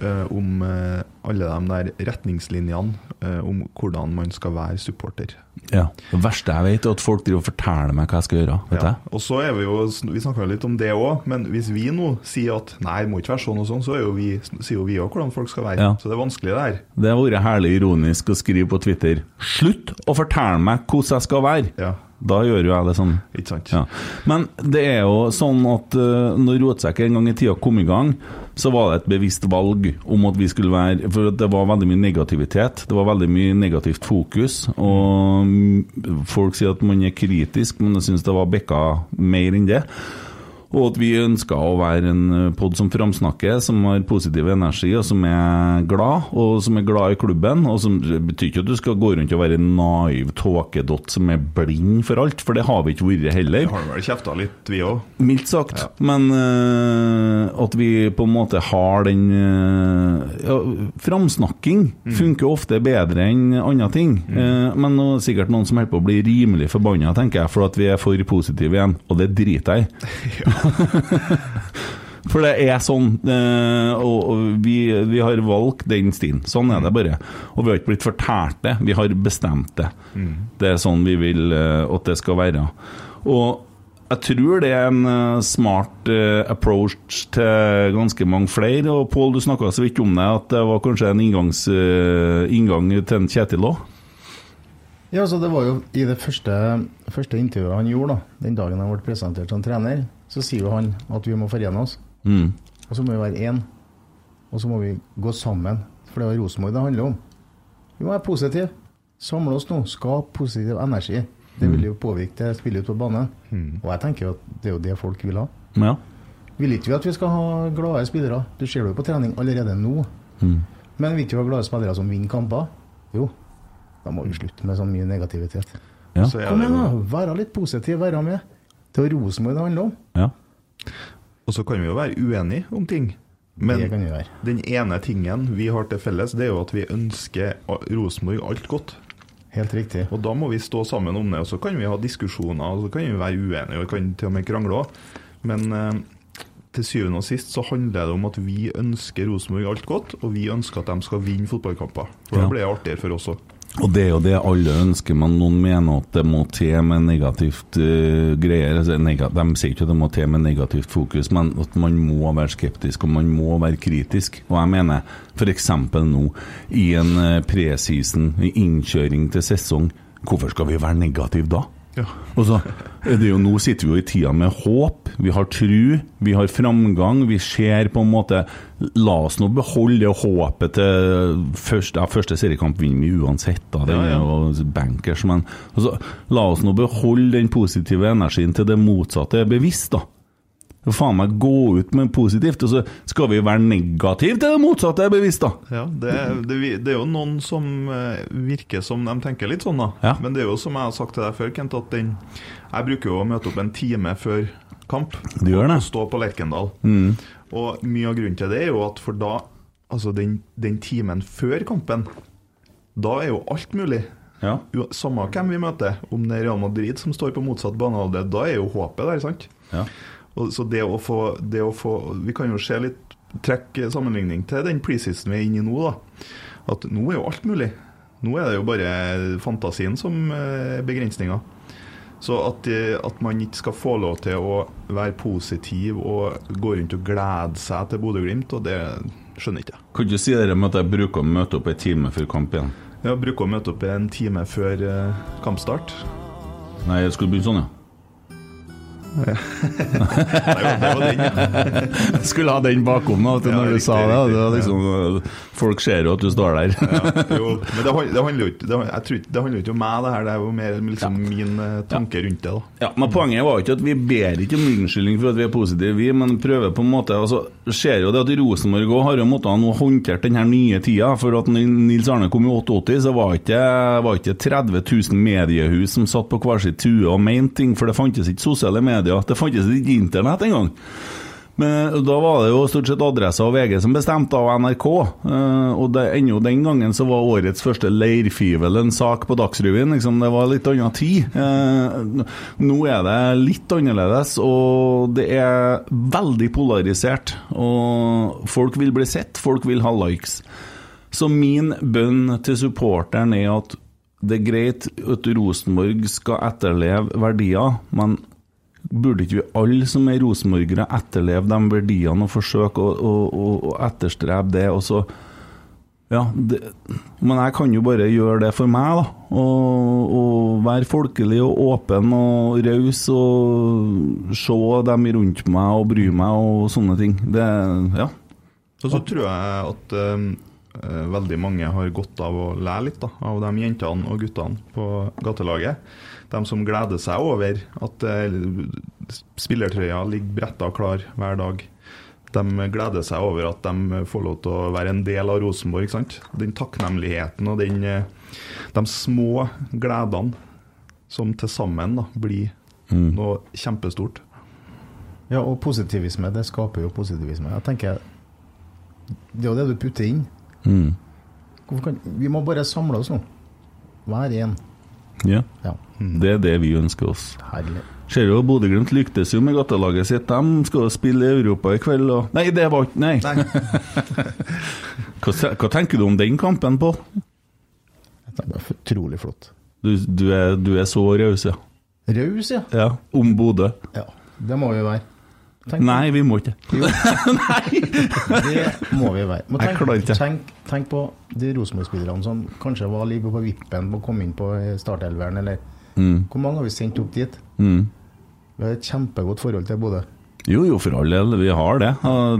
eh, om eh, alle de der retningslinjene eh, om hvordan man skal være supporter. Ja. Det verste jeg vet, er at folk driver og forteller meg hva jeg skal gjøre. Vet Ja. jeg? Og så er Vi jo, vi snakka litt om det òg, men hvis vi nå sier at nei, det må ikke være sånn og sånn, så jo vi, sier jo vi òg hvordan folk skal være. Ja. Så det er vanskelig, det her. Det har vært herlig ironisk å skrive på Twitter 'Slutt å fortelle meg hvordan jeg skal være'. Ja, Da gjør jo jeg det sånn. ikke sant? Ja. Men det er jo sånn at uh, når Rotsekk en gang i tida kom i gang, så var det et bevisst valg om at vi skulle være For det var veldig mye negativitet. Det var veldig mye negativt fokus. Og folk sier at man er kritisk, men jeg syns det var bekka mer enn det. Og at vi ønsker å være en pod som framsnakker, som har positiv energi, og som er glad, og som er glad i klubben. Og som det betyr ikke at du skal gå rundt og være en naiv tåkedott som er blind for alt, for det har vi ikke vært heller. Vi har vel kjefta litt, vi òg. Mildt sagt. Men uh, at vi på en måte har den uh, ja, Framsnakking funker ofte bedre enn andre ting. Eh, men nå er det sikkert noen som holder på å bli rimelig forbanna, tenker jeg, for at vi er for positive igjen. Og det driter jeg i. For det er sånn, eh, og, vi, vi har valgt den stien. Sånn er det bare. Og vi har ikke blitt fortalt det, vi har bestemt det. Det er sånn vi vil eh, at det skal være. Og jeg tror det er en eh, smart approach til ganske mange flere. Og Pål, du snakka så vidt om det, at det var kanskje en inngangs, inngang til en Kjetil òg? Ja, så Det var jo i det første, første intervjuet han gjorde, da, den dagen han ble presentert som trener, så sier jo han at vi må forene oss. Mm. Og så må vi være én. Og så må vi gå sammen. For det er Rosenborg det handler om. Vi må være positive. Samle oss nå. Skap positiv energi. Det vil jo påvirke det spillet ut på banen. Og jeg tenker jo at det er jo det folk vil ha. Ja. Vil ikke vi at vi skal ha glade spillere? Du ser det jo på trening allerede nå. Men vil ikke vi ha glade spillere som vinner kamper? Jo. Da må vi slutte med så mye negativitet. Ja. Så Kom igjen, da. Være litt positiv, være med. Det var Rosenborg det handla om. ja. og så kan vi jo være uenige om ting. Men den ene tingen vi har til felles, det er jo at vi ønsker Rosenborg alt godt. Helt riktig. Og da må vi stå sammen om det, og så kan vi ha diskusjoner, og så kan vi være uenige, og vi kan til og med krangle òg. Men eh, til syvende og sist så handler det om at vi ønsker Rosenborg alt godt, og vi ønsker at de skal vinne fotballkamper. For Ja. da blir det artigere for oss òg. Og det er jo det alle ønsker, men noen mener at det må til med negativt uh, greier. Altså, nega de sier ikke at det må til med negativt fokus, men at man må være skeptisk og man må være kritisk. Og jeg mener f.eks. nå, i en uh, preseason, i innkjøring til sesong, hvorfor skal vi være negative da? Ja. Og så jo Nå sitter vi jo i tida med håp, vi har tru, vi har framgang. Vi ser på en måte La oss nå beholde håpet til første, ja, første seriekamp vinner vi uansett, da. Den Ja, ja. er bankers, men altså, la oss nå beholde den positive energien til det motsatte er bevisst, da. Faen meg gå ut med positivt, og så skal vi være negative til det motsatte er bevisst, da. Ja, det, det, det er jo noen som eh, virker som de tenker litt sånn, da. Ja. Men det er jo som jeg har sagt til deg før, Kent, at den Jeg bruker jo å møte opp en time før kamp. Du gjør det. Og stå på Lerkendal. Og mye av grunnen til det er jo at for da, altså den, den timen før kampen, da er jo alt mulig. Ja. Samme hvem vi møter, om det er Real Madrid som står på motsatt banehalvdel, da er jo håpet der, sant? Ja. Og, så det å, få, det å få Vi kan jo se litt trekk sammenligning til den preseason vi er inne i nå, da. At nå er jo alt mulig. Nå er det jo bare fantasien som eh, er begrensninga. Så at, eh, at man ikke skal få lov til å være positiv og gå rundt og glede seg til Bodø-Glimt, og det skjønner ikke jeg. Kan du si det med at jeg bruker å møte opp en time før kamp igjen? Ja, bruker å møte opp en time før eh, kampstart. Nei, jeg skulle begynne sånn, ja. Nei, det var den, ja. Skulle ha den bakom Nå, Ja, når du sa det. det liksom, Folk ser jo at du står der. Ja, jo, men det, det handler jo ikke det, handler ikke om meg, det her. Det er jo mer liksom min eh, tanke rundt det. da Ja, men Poenget var ikke at vi ber ikke om unnskyldning for at vi er positive, vi, men prøver på en måte altså, ser jo det at Rosenborg òg har jo måttet ha håndtert den her nye tida. For at Nils Arne kom i 88, så var ikke, var ikke 30 000 mediehus som satt på hver sitt tue og mente ting, for det fantes ikke sosiale medier. Det fantes ikke internett engang. Men da var det jo stort sett Adressa og VG som bestemte av NRK. eh, og det, ennå den gangen så var årets første leirfivel en sak på Dagsrevyen. Liksom, det var litt annen tid. Eh, nå er det litt annerledes, og det er veldig polarisert. Og folk vil bli sett, folk vil ha likes. Så min bønn til supporteren er at det er greit at Rosenborg skal etterleve verdier, men burde ikke vi alle som er rosenborgere etterleve de verdiene og forsøke å, å, å, å etterstrebe det? og så ja, det, men jeg kan jo bare gjøre det for meg, da. Og, og være folkelig og åpen og raus og se dem rundt meg og bry meg og sånne ting. Det, ja. Og så tror jeg at eh, eh, veldig mange har godt av å lære litt da, av de jentene og guttene på gatelaget. De som gleder seg over at eh, spillertrøya ligger bretta klar hver dag. De gleder seg over at de får lov til å være en del av Rosenborg. ikke sant? Den takknemligheten og den, eh, de små gledene som til sammen da, blir noe kjempestort. Ja, og positivisme, det skaper jo positivisme. Jeg tenker Det er jo det du putter inn. Mm. Kan, vi må bare samle oss nå. Hver en. Ja. Ja, Det er det vi ønsker oss. herlig. Ser jo Bodø-Glimt lyktes jo med gatelaget sitt. De skal jo spille i Europa i kveld og Nei, det var ikke Nei. Hva, hva tenker du om den kampen, Pål? Det er utrolig flott. Du, du, er, du er så raus, ja. Raus, ja. ja. Om Bodø? ja. Det må vi være. Tenk, Nei, vi må ikke. Det må vi være. Men tenk, tenk, tenk på de Rosenborg-spillerne som kanskje var ligger på vippen på å komme inn på startelveren, eller Mm. Hvor mange har vi sendt opp dit? Mm. Vi har et kjempegodt forhold til Bodø. Jo, jo, for all del. Vi har det.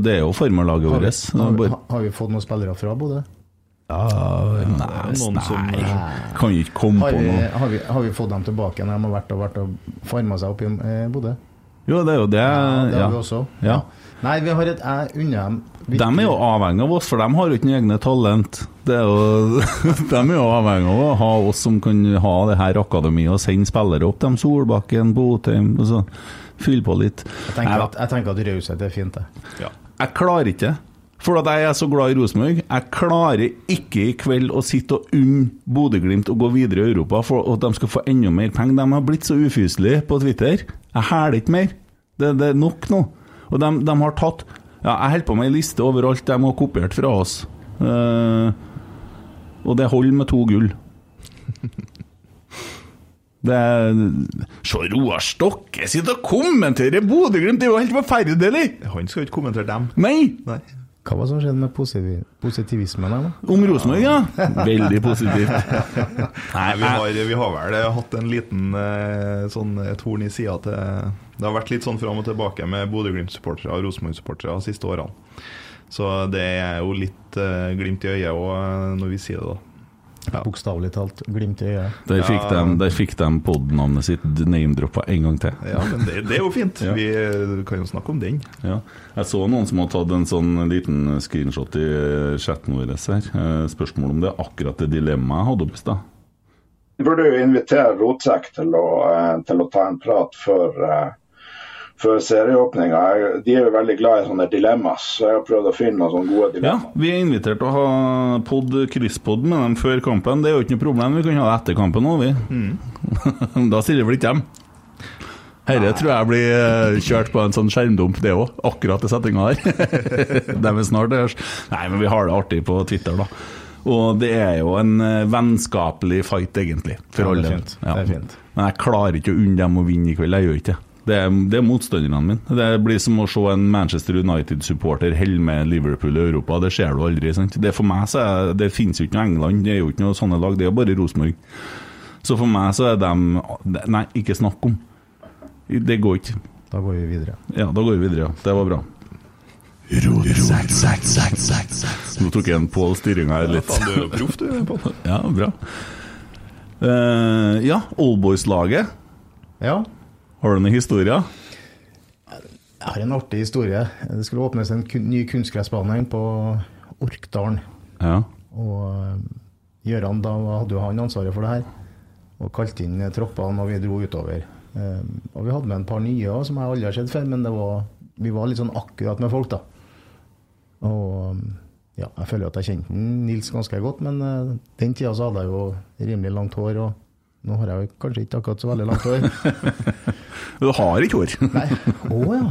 Det er jo formerlaget Har, vårt. har, vi- har vi fått noen spillere fra Bodø? Ja, nei, noen som- nei. Kan ikke komme Har på vi, noe. har, vi, har vi fått dem tilbake når de har vært og, vært og farma seg opp i eh, Bodø? Jo, det er jo det. Ja, det Ja. vi også. Ja. Nei, vi har et Jeg unner dem De er jo avhengig av oss, for de har jo ikke noen egne talent. Det er jo, de er jo avhengig av å ha oss som kan ha det her akademiet og sende spillere opp. De Solbakken, Botheim og så Fylle på litt. Jeg tenker Jeg- at, jeg tenker at raushet er fint, det. Jeg klarer ikke. For at jeg er så glad i Rosenborg. Jeg klarer ikke i kveld å sitte og unne Bodø-Glimt å gå videre i Europa for at de skal få enda mer penger. De har blitt så ufyselige på Twitter. Jeg hæler ikke mer. Det, det er nok nå. Og de, de har tatt ja, Jeg holder på med ei liste over alt de har kopiert fra oss. Uh, og det holder med to gull. Det er Se Roar Stokke sitter og kommenterer Bodø-Glimt! Det er jo helt forferdelig! Han skal jo ikke kommentere dem. Nei! Nei. Hva var det som skjedde med positiv, positivismen her, da? Om Rosenborg, ja. Veldig positivt. Nei, vi har, vi har vel hatt en liten eh, sånn et horn i sida til Det har vært litt sånn fram og tilbake med Bodø-Glimt-supportere og Rosenborg-supportere de siste årene. Så det er jo litt eh, glimt i øyet òg når vi sier det, da. Ja. Bokstavelig talt glimt i øyet. Der fikk Ja. de, der fikk de podnavnet sitt name-droppa en gang til. Ja, men det, det er jo fint. Ja. Vi kan jo snakke om den. Ja. Jeg så noen som har tatt en sånn liten screenshot i chatten vår her. Eh, Spørsmål om det er akkurat det dilemmaet jeg hadde oppe i stad. Vi burde jo invitere Rotsekk til eh, til å ta en prat før, eh, før serieåpninga. De er jo veldig glad i sånne dilemmas, så jeg har prøvd å finne noen sånne gode dilemmaer. Ja, vi er invitert til å ha pod, krysspod med dem før kampen. Det er jo ikke noe problem. Vi kan ha det etter kampen òg, vi. da stiller vel ikke dem. Herre tror jeg blir eh, kjørt på en sånn skjermdump, det òg. Akkurat i settinga der. De er snart der. Nei, men vi har det artig på Twitter, da. Og det er jo en eh, vennskapelig fight, egentlig. For Ja, det er fint. fint. Det er fint. Men jeg klarer ikke å unne dem å vinne i kveld. Jeg gjør ikke det. Det er, det er motstanderne mine. Det blir som å se en Manchester United-supporter helle med Liverpool i Europa. Det ser du aldri. sant? Det For meg så er, det finnes jo ikke noe England, det er jo ikke noe sånne lag, det er jo bare Rosenborg. Så for meg så er de Nei, ikke snakk om. Det går ikke. Da går vi videre. Ja, da går vi videre, ja. Det var bra. Nå tok jeg en Pål styringa her litt. Du er jo proff, du. Pål. Ja, bra. Eh, ja, Oldboys-laget. Ja, Har du noen historier? jeg har en artig historie. Det skulle åpnes en ny kunstgressbane på Orkdalen. Ja. Og Gjøran, da hadde jo han ansvaret for det her. Og kalte inn eh, troppene, og vi dro utover. Eh, og vi hadde med en par nye også, som jeg aldri har sett før, men det var, vi var litt sånn akkurat med folk, da. Og eh, ja, jeg føler at jeg kjente Nils ganske godt, men eh, den tida så hadde jeg jo rimelig langt hår, og nå har jeg jo kanskje ikke akkurat så veldig langt hår. Du har ikke hår. Nei, å ja.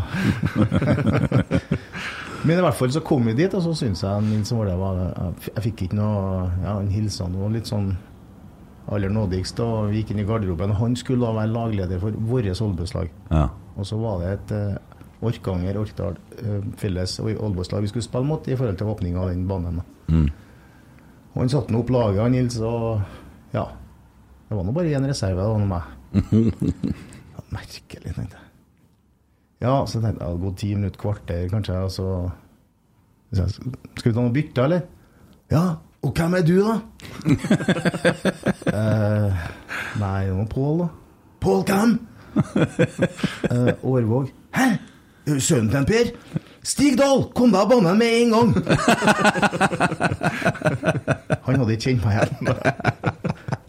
Men i hvert fall så kom vi dit, og så syns jeg min som var Jeg jeg fikk ikke noe Ja, han hilsa noe litt sånn aller nådigst, og vi gikk inn i garderoben. Han skulle da være lagleder for vårt oldbuslag. Ja. Og så var det et uh, Orkanger, Orkdal uh, felles oldbuslag vi skulle spille mot i forhold til åpninga av den banen. Mm. Og han satte nå opp laget, han Nils, og ja. Det var nå bare én reserve, det var nå meg. Ja, merkelig, tenkte jeg. Ja, så tenkte jeg det hadde gått ti minutter, kvarter kanskje, og så Skal vi ta noe bytte, eller? Ja, og hvem er du, da? eh, nei, det var Pål, da. Pål hvem? eh, Årvåg. Hæ? Sønnen til Per? Stig Dahl, kom deg av banen med en gang! Han hadde ikke kjent meg igjen.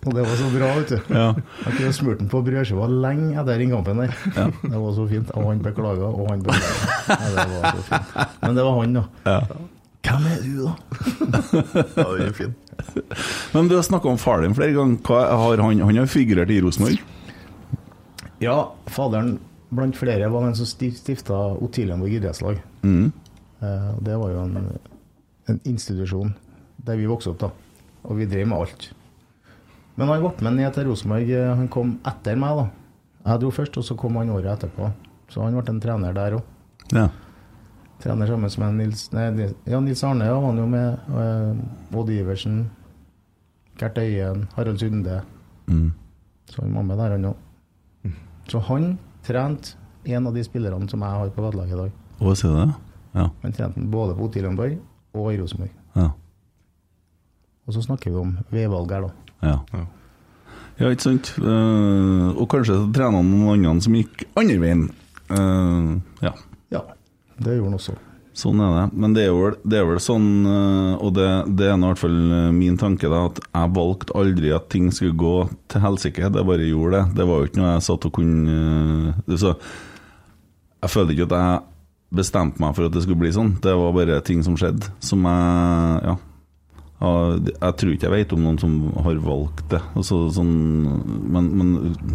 Og det var så bra, vet du. Ja. Jeg kunne smurt den på brødskiva lenge etter den kampen der. Det var så fint. Og han beklaga, og han beklaga. Ja, det var så fint. Men det var han, da. Hvem er du, da? Ja, den er fin. Men du har snakka om far din flere ganger. Hva har han, han har figurert i Rosenborg? Ja, faderen blant flere var den som stifta Otilienborg idrettslag. Mm. Eh, Det var jo en, en institusjon der vi vokste opp, da. Og vi drev med alt. Men han ble med ned til Rosenborg. eh, Han kom etter meg, da. Jeg dro først, og så kom han året etterpå. Så han ble en trener der òg. Ja. Trener sammen med Nils, nei, ja, Nils Arne ja, var han jo med. eh, Odd Iversen, Gert Øyen, Harald Sunde. Mm. Så han var med der, han òg. Så han trente en av de spillerne som jeg har på vedlaget i dag. Hva sier du det? Ja. Han trente både på Otilienborg og i Rosenborg. Ja. Og så snakker vi om veivalg her, da. Ja. Ja. ja, ikke sant? Uh, og kanskje så trener noen andre som gikk andre veien. Uh, ja. Ja, det gjorde han også. Sånn er det. Men det er vel, det er vel sånn, eh, og det, det er i hvert fall min tanke, da, at jeg valgte aldri at ting skulle gå til helsike. Det bare gjorde det. Det var jo ikke noe jeg satt og kunne så, Jeg følte ikke at jeg bestemte meg for at det skulle bli sånn. Det var bare ting som skjedde, som jeg Ja. Jeg tror ikke jeg vet om noen som har valgt det. Altså, sånn, men, men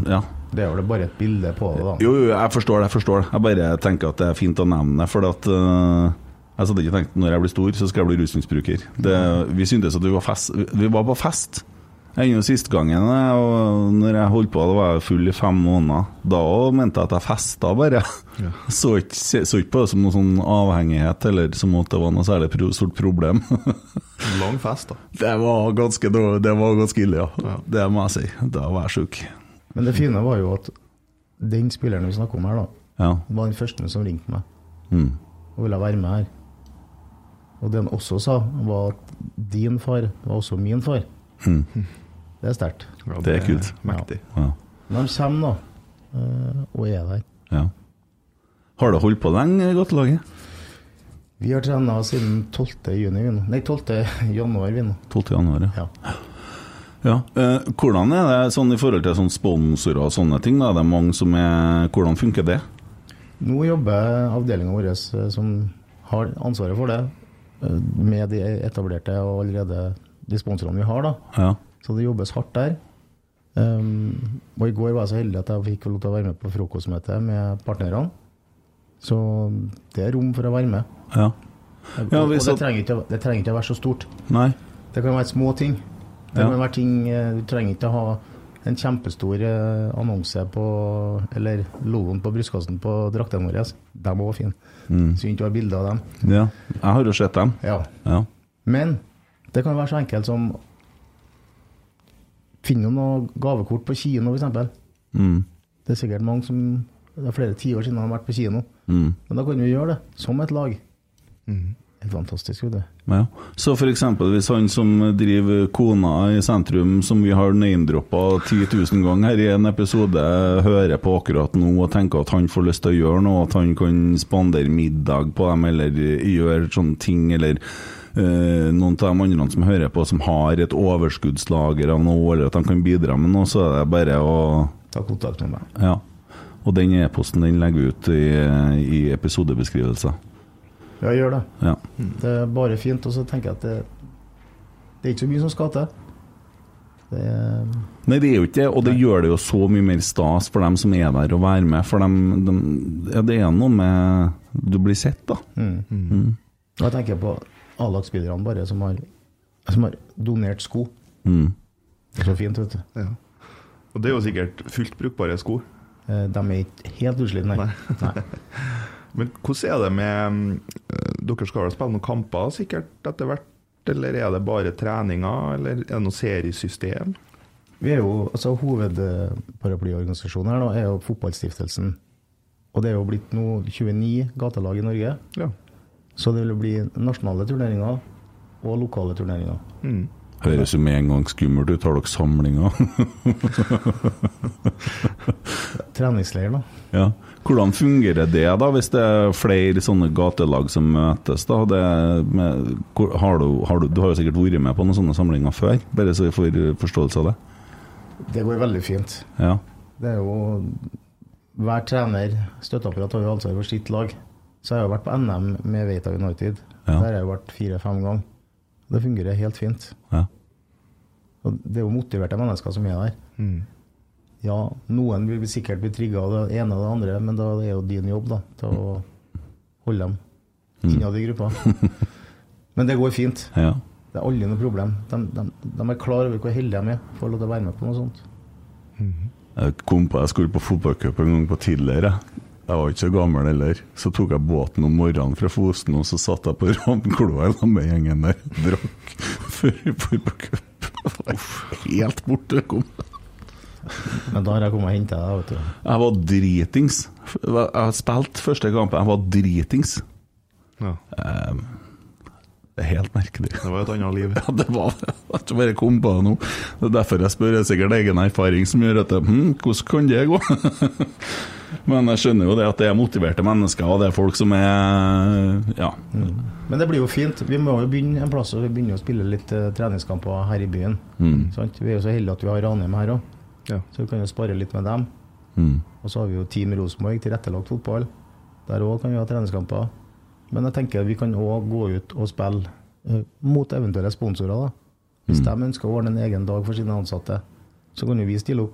ja. Det er vel bare et bilde på det, da. Jo, jo, jeg forstår det. Jeg forstår det. Jeg bare tenker at det er fint å nevne det. For at uh, Jeg hadde ikke tenkt når jeg blir stor, så skal jeg bli rusmisbruker. Det, vi syntes at vi var, fest, vi var på fest. Ennå siste gangen og når jeg holdt på, da var jeg full i fem måneder. Da mente jeg at jeg festa bare. Så ikke, så ikke på det som noe sånn avhengighet, eller som at det var noe særlig pro, stort problem. Lang fest, da. det var ganske, dårlig- det var ganske ille, ja. Ja. Det må jeg si. Da var jeg sjuk. Men det fine var jo at den spilleren vi snakker om her, da, Ja. var den første som ringte meg Mm. og ville være med her. Og det han også sa, var at din far var også min far. Mm. Det er sterkt. Det er kult. Mektig. Ja. Men de kommer, da, eh, og er der. ja. Har du holdt på lenge, Gatelaget? Vi har trena siden 12. juni. Nei, 12. januar, vi nå. 12. januar, ja. Ja. ja. Eh, hvordan er det sånn i forhold til sånn sponsorer og sånne ting? Da? Det er mange som er, hvordan funker det? Nå jobber avdelinga vår eh, som har ansvaret for det, eh, med de etablerte og allerede de sponsorene vi har. da. Ja. Så det jobbes hardt der. Um, og i går var jeg så heldig at jeg fikk lov til å være med på frokostmøte med partnerne. Så det er rom for å være med. ja. Ja, og og det, trenger ikke, det trenger ikke å være så stort. Nei. Det kan være små ting. Det Ja. kan være ting eh, Du trenger ikke å ha en kjempestor eh, annonse på Eller logoen på brystkassen på draktene våre. De var fine. Mm. Synd ikke å ha bilder av dem. Ja. Jeg har jo sett dem. Ja. Ja. Men det kan være så enkelt som Finne noe gavekort på kino, f.eks. Mm. Det er sikkert mange som Det er flere tiår siden de har vært på kino. Mm. Men da kan vi gjøre det, som et lag. Helt fantastisk, vet du. Ja. Så for eksempel hvis han som driver Kona i sentrum, som vi har name-droppa 10 000 ganger her i en episode, hører på akkurat nå og tenker at han får lyst til å gjøre noe, at han kan spandere middag på dem eller gjøre sånne ting, eller eh, noen av de andre som hører på som har et overskuddslager av noe, eller at de kan bidra med noe, så er det bare å Ta kontakt med meg. Ja. Og den e-posten den legger vi ut i, i episodebeskrivelser. Ja, gjør det. Ja. Det er bare fint. Og så tenker jeg at det, det er ikke så mye som skal til. Det Nei, det er jo ikke det, og det gjør det jo så mye mer stas for dem som er der og være med. For dem, dem ja, det er noe med Du blir sett, da. og jeg tenker på A-lagsspillerne bare som har, som har donert sko. Mm. Det er så fint, vet du. Ja. Og det er jo sikkert fullt brukbare sko. Eh, De er ikke helt utslitt, nei. nei. Men hvordan er det med eh, Dere skal vel spille noen kamper sikkert etter hvert? Eller er det bare treninger, eller er det noe seriesystem? Vi er jo, altså Hovedparaplyorganisasjonen her nå er jo Fotballstiftelsen. Og det er jo blitt nå 29 gatelag i Norge. Ja. Så det vil bli nasjonale turneringer og lokale turneringer. Mm. Høres jo med en gang skummelt ut. Har dere samlinger? Treningsleir, da. ja. Hvordan fungerer det, da, hvis det er flere sånne gatelag som møtes? da? Det med, har du, har du, du har jo sikkert vært med på noen sånne samlinger før, bare så vi får forståelse av det? Det går veldig fint. Ja. Det er jo Hver trener, støtteapparat, har jo ansvar for sitt lag. Så jeg har jo vært på NM med Veita United. Ja. Der har jeg vært fire-fem ganger. Det fungerer helt fint. ja. Og det er jo motiverte mennesker som er der. Mm. Ja, noen vil sikkert bli trigga av det ene og det andre, men da er det jo din jobb da, til å holde dem innad i gruppa. Men det går fint. ja. Det er aldri noe problem. De, de, de er klar over hvor heldige de er, får lov til å være med på noe sånt. Jeg kom på jeg skulle på fotballcup en gang på tidligere. Jeg var ikke så gammel heller. Så tok jeg båten om morgenen fra Fosen, og så satt jeg på Ravnkloa sammen med gjengen der og drakk før vi dro på cup. Helt borte kom. Men da har jeg kommet og henta deg, vet du. Jeg var dritings. Jeg spilte første kampen, jeg var dritings. Ja. Det er helt merkelig. Det var et annet liv. Ja, det var det. Jeg bare kom på det nå. Det er derfor jeg spør. Det er sikkert egen erfaring som gjør at hm, hvordan kan det gå? Men jeg skjønner jo det at det er motiverte mennesker, og det er folk som er Ja. Men det blir jo fint. Vi må jo begynne en plass, og vi begynner å spille litt eh, treningskamper her i byen. Mm. Sant? Vi er jo så heldige at vi har Ranheim her òg, Ja. så vi kan jo spare litt med dem. Mm. Og så har vi jo Team Rosenborg, tilrettelagt fotball. Der òg kan vi ha treningskamper. Men jeg tenker vi kan òg gå ut og spille uh, mot eventuelle sponsorer. da. Hvis de ønsker å ordne en egen dag for sine ansatte, så kan jo vi stille opp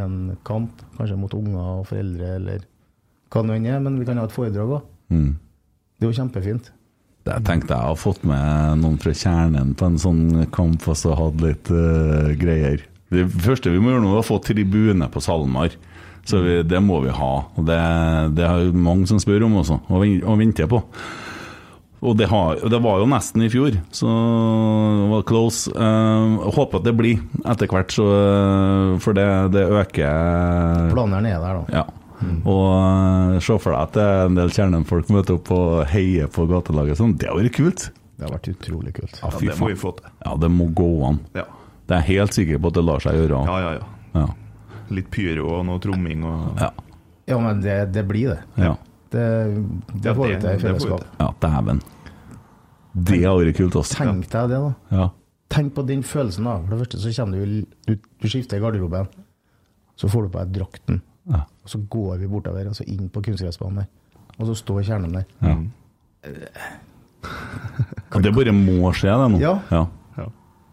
en kamp, kanskje mot unger og foreldre, eller hva det nå er. Men vi kan ha et foredrag òg. Mm. Det er jo kjempefint. Det tenkte jeg har fått med noen fra kjernen på en sånn kamp og så hatt litt uh, greier. Det første vi må gjøre nå, er å få tribune på SalMar. Så vi, det må vi ha. Og det, det er mange som spør om også, og, og venter på. Og det, har, det var jo nesten i fjor, så det var close. Uh, håper at det blir etter hvert, så, eh, for det, det øker Planeren er der, da. ja. Og eh, se for deg at det er en del kjernefolk møter opp og heier på gatelaget. Sånn. Det har vært kult. Det har vært utrolig kult. Ja, det må vi få til. Ja, det må gå an. Ja. Det er jeg helt sikker på at det lar seg gjøre. Ja, ja, ja. Ja. Litt pyro og noe tromming og Ja. Ja, men det, det blir det. ja. Det, det får vi det- til i fellesskap. ja dæven. Det har vært kult, Også. Tenk deg det, da. Ja. Tenk på den følelsen. da For det første så kommer du Du, du skifter garderoben, så får du på deg drakten. Ja. Og så går vi bortover, altså inn på kunstgressbanen der. Og så står kjernen der. Ja. Og det bare må skje, det nå. Ja. ja.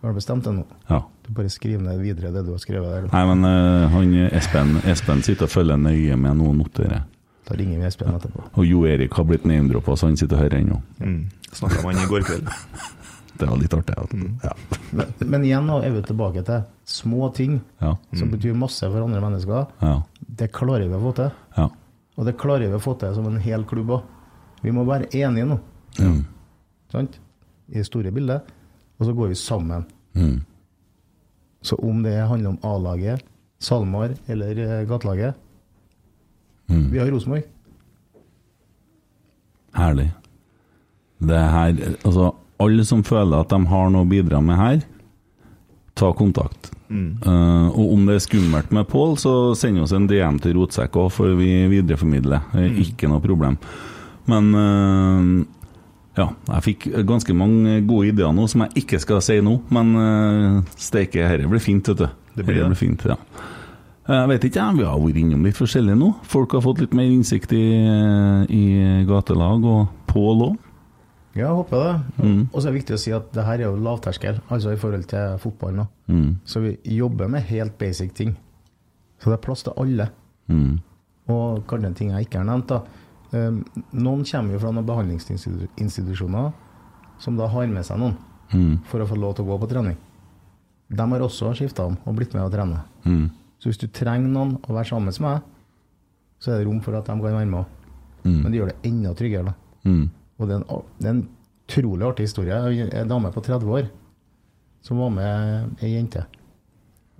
Har du bestemt det nå? ja. Du bare skriver ned videre det du har skrevet der. Nei, men uh, han Espen, Espen sitter og følger nøye med nå og noterer. Da ringer vi Espen etterpå. Og Jo Erik har blitt name-droppa, så han sitter og hører ennå. Mm. Snakka med han i går kveld. Det var litt artig. at- Mm. Ja. Men, men igjen nå er vi tilbake til små ting Ja. som betyr masse for andre mennesker. Ja. Det klarer vi å få til. ja. Og det klarer vi å få til som en hel klubb òg. Vi må være enige nå, Mm. sant? i det store bildet. Og så går vi sammen. Mm. Så om det handler om A-laget, SalMar eller eh, gatelaget Mm. Vi har Rosenborg. Herlig. Det her Altså, alle som føler at de har noe å bidra med her, ta kontakt. Eh, og om det er skummelt med Pål, så send oss en DM til Rotsekk òg, for vi videreformidler. Er Ikke noe problem. Men uh, ja, jeg fikk ganske mange gode ideer nå som jeg ikke skal si nå, men uh, steike, dette blir fint, vet du. Det blir det. det. fint, ja. Jeg vet ikke, jeg, vi har vært innom litt forskjellig nå. Folk har fått litt mer innsikt i, i gatelag, og Pål òg. Ja, jeg håper det. Mm. Og så er det viktig å si at det her er jo lavterskel, altså i forhold til fotballen. nå. Mm. Så vi jobber med helt basic ting. Så det er plass til alle. Mm. Og kanskje ting jeg ikke har nevnt. da. Um, noen kommer jo fra noen behandlingsinstitusjoner som da har med seg noen Mm. for å få lov til å gå på trening. De har også skifta om og blitt med å trene. Så hvis du trenger noen å være sammen med, så er det rom for at de kan være med òg. Mm. Men det gjør det enda tryggere. Mm. Og det er, en, det er en utrolig artig historie. En dame på 30 år som var med ei jente.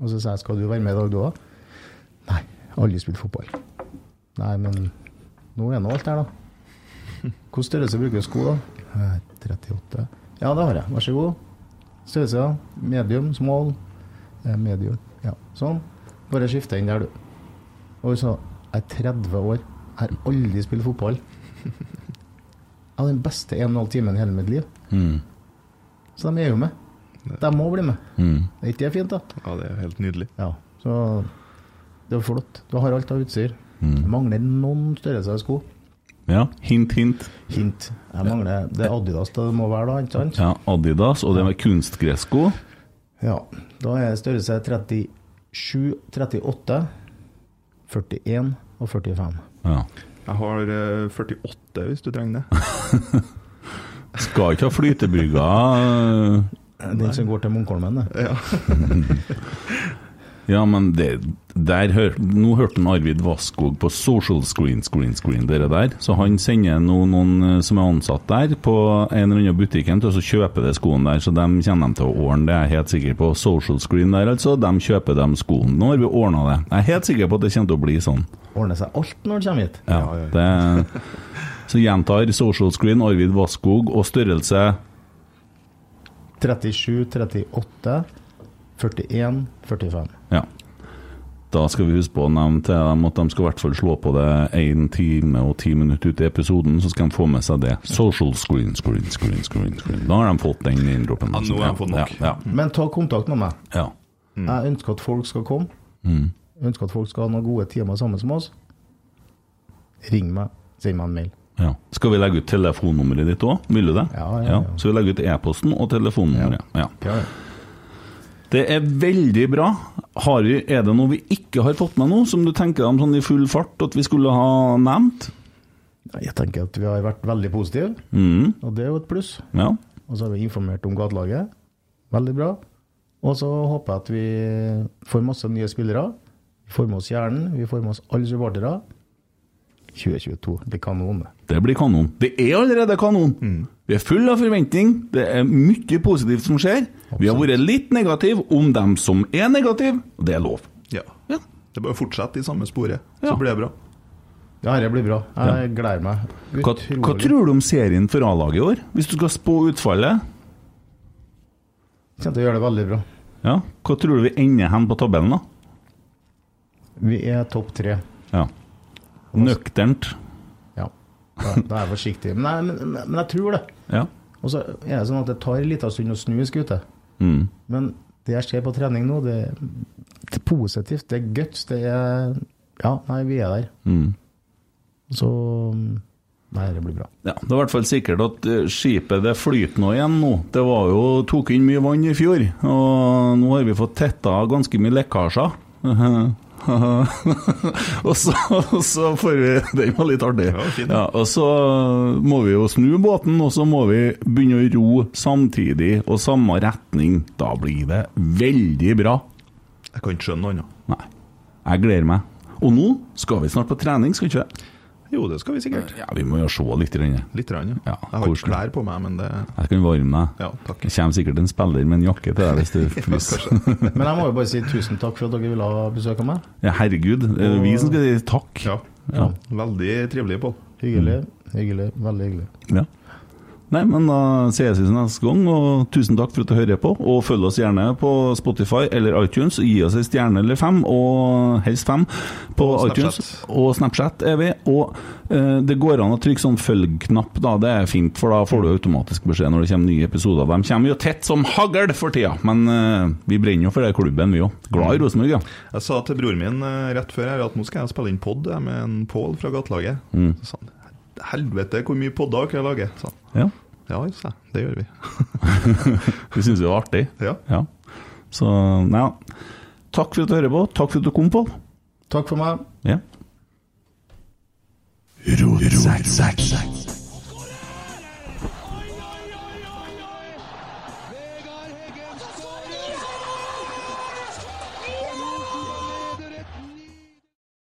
Og så sa jeg skal du være med i dag, du òg? Nei, aldri spilt fotball. Nei, men nå er nå alt der, da. Hvilken størrelse bruker du sko, da? Eh, 38. Ja, det har jeg. Vær så god. Størrelse. Medium, small. Eh, medium. Ja, sånn. Bare skifte inn der, du. Og hun sa jeg er 30 år, jeg har aldri spilt fotball. Jeg har den beste 1 12 timen i hele mitt liv. Mm. Så de er jo med. De må bli med. Mm. Er ikke det fint, da? Ja, det er helt nydelig. Ja. Så det er flott. Du har alt av utstyr. Mm. Det mangler noen størrelser av sko. Ja, hint, hint. Hint. Jeg mangler Det er Adidas det må være, da, ikke sant? Ja, Adidas, og det med kunstgressko. Ja. Da er størrelse 37, 38, 41 og 45. Ja. Jeg har eh, 48, hvis du trenger det. Skal ikke ha flytebrygga øh, Den som går til Munkholmen, det. Ja. Ja, men det, der hør, Nå hørte han Arvid Vasskog på Social Screen, Screen, Screen, dere der. Så han sender nå noen eh, som er ansatt der, på en eller annen butikken til å kjøpe de skoene der. Så de kommer de til å ordne, det er jeg helt sikker på. Social Screen der, altså. De kjøper de skoene. Nå har vi ordna det. Jeg er helt sikker på at det kommer til å bli sånn. Ordner seg alt når du kommer hit. Ja, det, så gjentar Social Screen, Arvid Vasskog, og størrelse 37, 38, 41, 45. Ja. Da skal vi huske på å nevne til dem at de skal i hvert fall slå på det én time og ti minutter ut i episoden, så skal de få med seg det. Social screen, screen, screen, screen. screen. Da har de fått den inndroppen. Ja, nå har de fått nok. Ja, Men ta kontakt med meg. ja. Jeg ønsker at folk skal komme. Mm. Jeg ønsker at folk skal ha noen gode timer sammen med oss. Ring meg, send meg en mail. ja. Skal vi legge ut telefonnummeret ditt òg? Vil du det? Ja, ja, ja. Så vi legger ut e-posten og telefonnummeret. Ja. Det er veldig bra. Harry, vi, er det noe vi ikke har fått med nå, som du tenker om sånn i full fart at vi skulle ha nevnt? Jeg tenker at vi har vært veldig positive, Mm. og det er jo et pluss. Ja. Og så har vi informert om gatelaget. Veldig bra. Og så håper jeg at vi får masse nye spillere. Vi får med oss Hjernen, vi får med oss alle supportere. 2022 blir kanon. det. Blir kanon. Det er allerede kanon! Vi er full av forventning. Det er mye positivt som skjer. Vi har vært litt negative om dem som er negative, og det er lov. Ja. Ja. Det er bare å fortsette i samme sporet, Ja. så blir det bra. Ja, det blir bra. Jeg gleder meg. Hva, hva tror du om serien for A-laget i år, hvis du skal spå utfallet? Kommer til å gjøre det veldig bra. Ja. Hva tror du vi ender hen på tabellen, da? Vi er topp tre. Ja. Nøkternt. Da er jeg forsiktig. Men, jeg- men, men jeg tror det. Ja. Og så er det sånn at det tar en liten stund å snu en skute. Mm. Men det jeg ser på trening nå, det, det er positivt. Det er guts. Det er Ja, nei, vi er der. Mm. Så Nei, det blir bra. Ja, Det er i hvert fall sikkert at eh, skipet det flyter nå igjen nå. Det var jo, tok inn mye vann i fjor, og nå har vi fått tetta ganske mye lekkasjer. og, så, og så får vi Den var litt artig. Ja, fin. Ja, og så må vi jo snu båten, og så må vi begynne å ro samtidig og samme retning. Da blir det veldig bra. Jeg kan ikke skjønne noe annet. Nei, jeg gleder meg. Og nå skal vi snart på trening, skal vi ikke det? Jo, det skal vi sikkert. Ja, vi må jo se litt. Litt, rann, ja. Ja, Jeg har ikke klær på meg, men det Jeg kan varme deg. Ja, takk. Det kommer sikkert en spiller med en jakke til deg hvis du fryser. Men jeg må jo bare si tusen takk for at dere ville ha besøk av meg. Ja, herregud, det er vi som skal si takk. Ja. Ja. Veldig trivelig, Pål. Hyggelig. Hyggelig. Veldig hyggelig. Ja. Nei, men da ses vi neste gang, og tusen takk for at du hører på. Og følg oss gjerne på Spotify eller iTunes. Gi oss en stjerne eller fem, og helst fem, på Og iTunes. Snapchat. Og Snapchat er vi. Og eh, det går an å trykke sånn følg-knapp, da. Det er fint, for da får du automatisk beskjed når det kommer nye episoder. De kommer jo tett som hagl for tida, men eh, vi brenner jo for den klubben, vi òg. Glad i Rosenborg, ja. Jeg sa til broren min eh, rett før her at nå skal jeg spille inn pod med en Pål fra gatelaget. Mm. Så sa han helvete, hvor mye podder kan jeg lage? Sånn. ja. Ja, jeg. Det gjør vi. Vi syns det var artig. Ja. Ja. Så ja. takk for at du hører på. Takk for at du kom, Pål. Takk for meg. Ja. Ro, ro, ro, ro.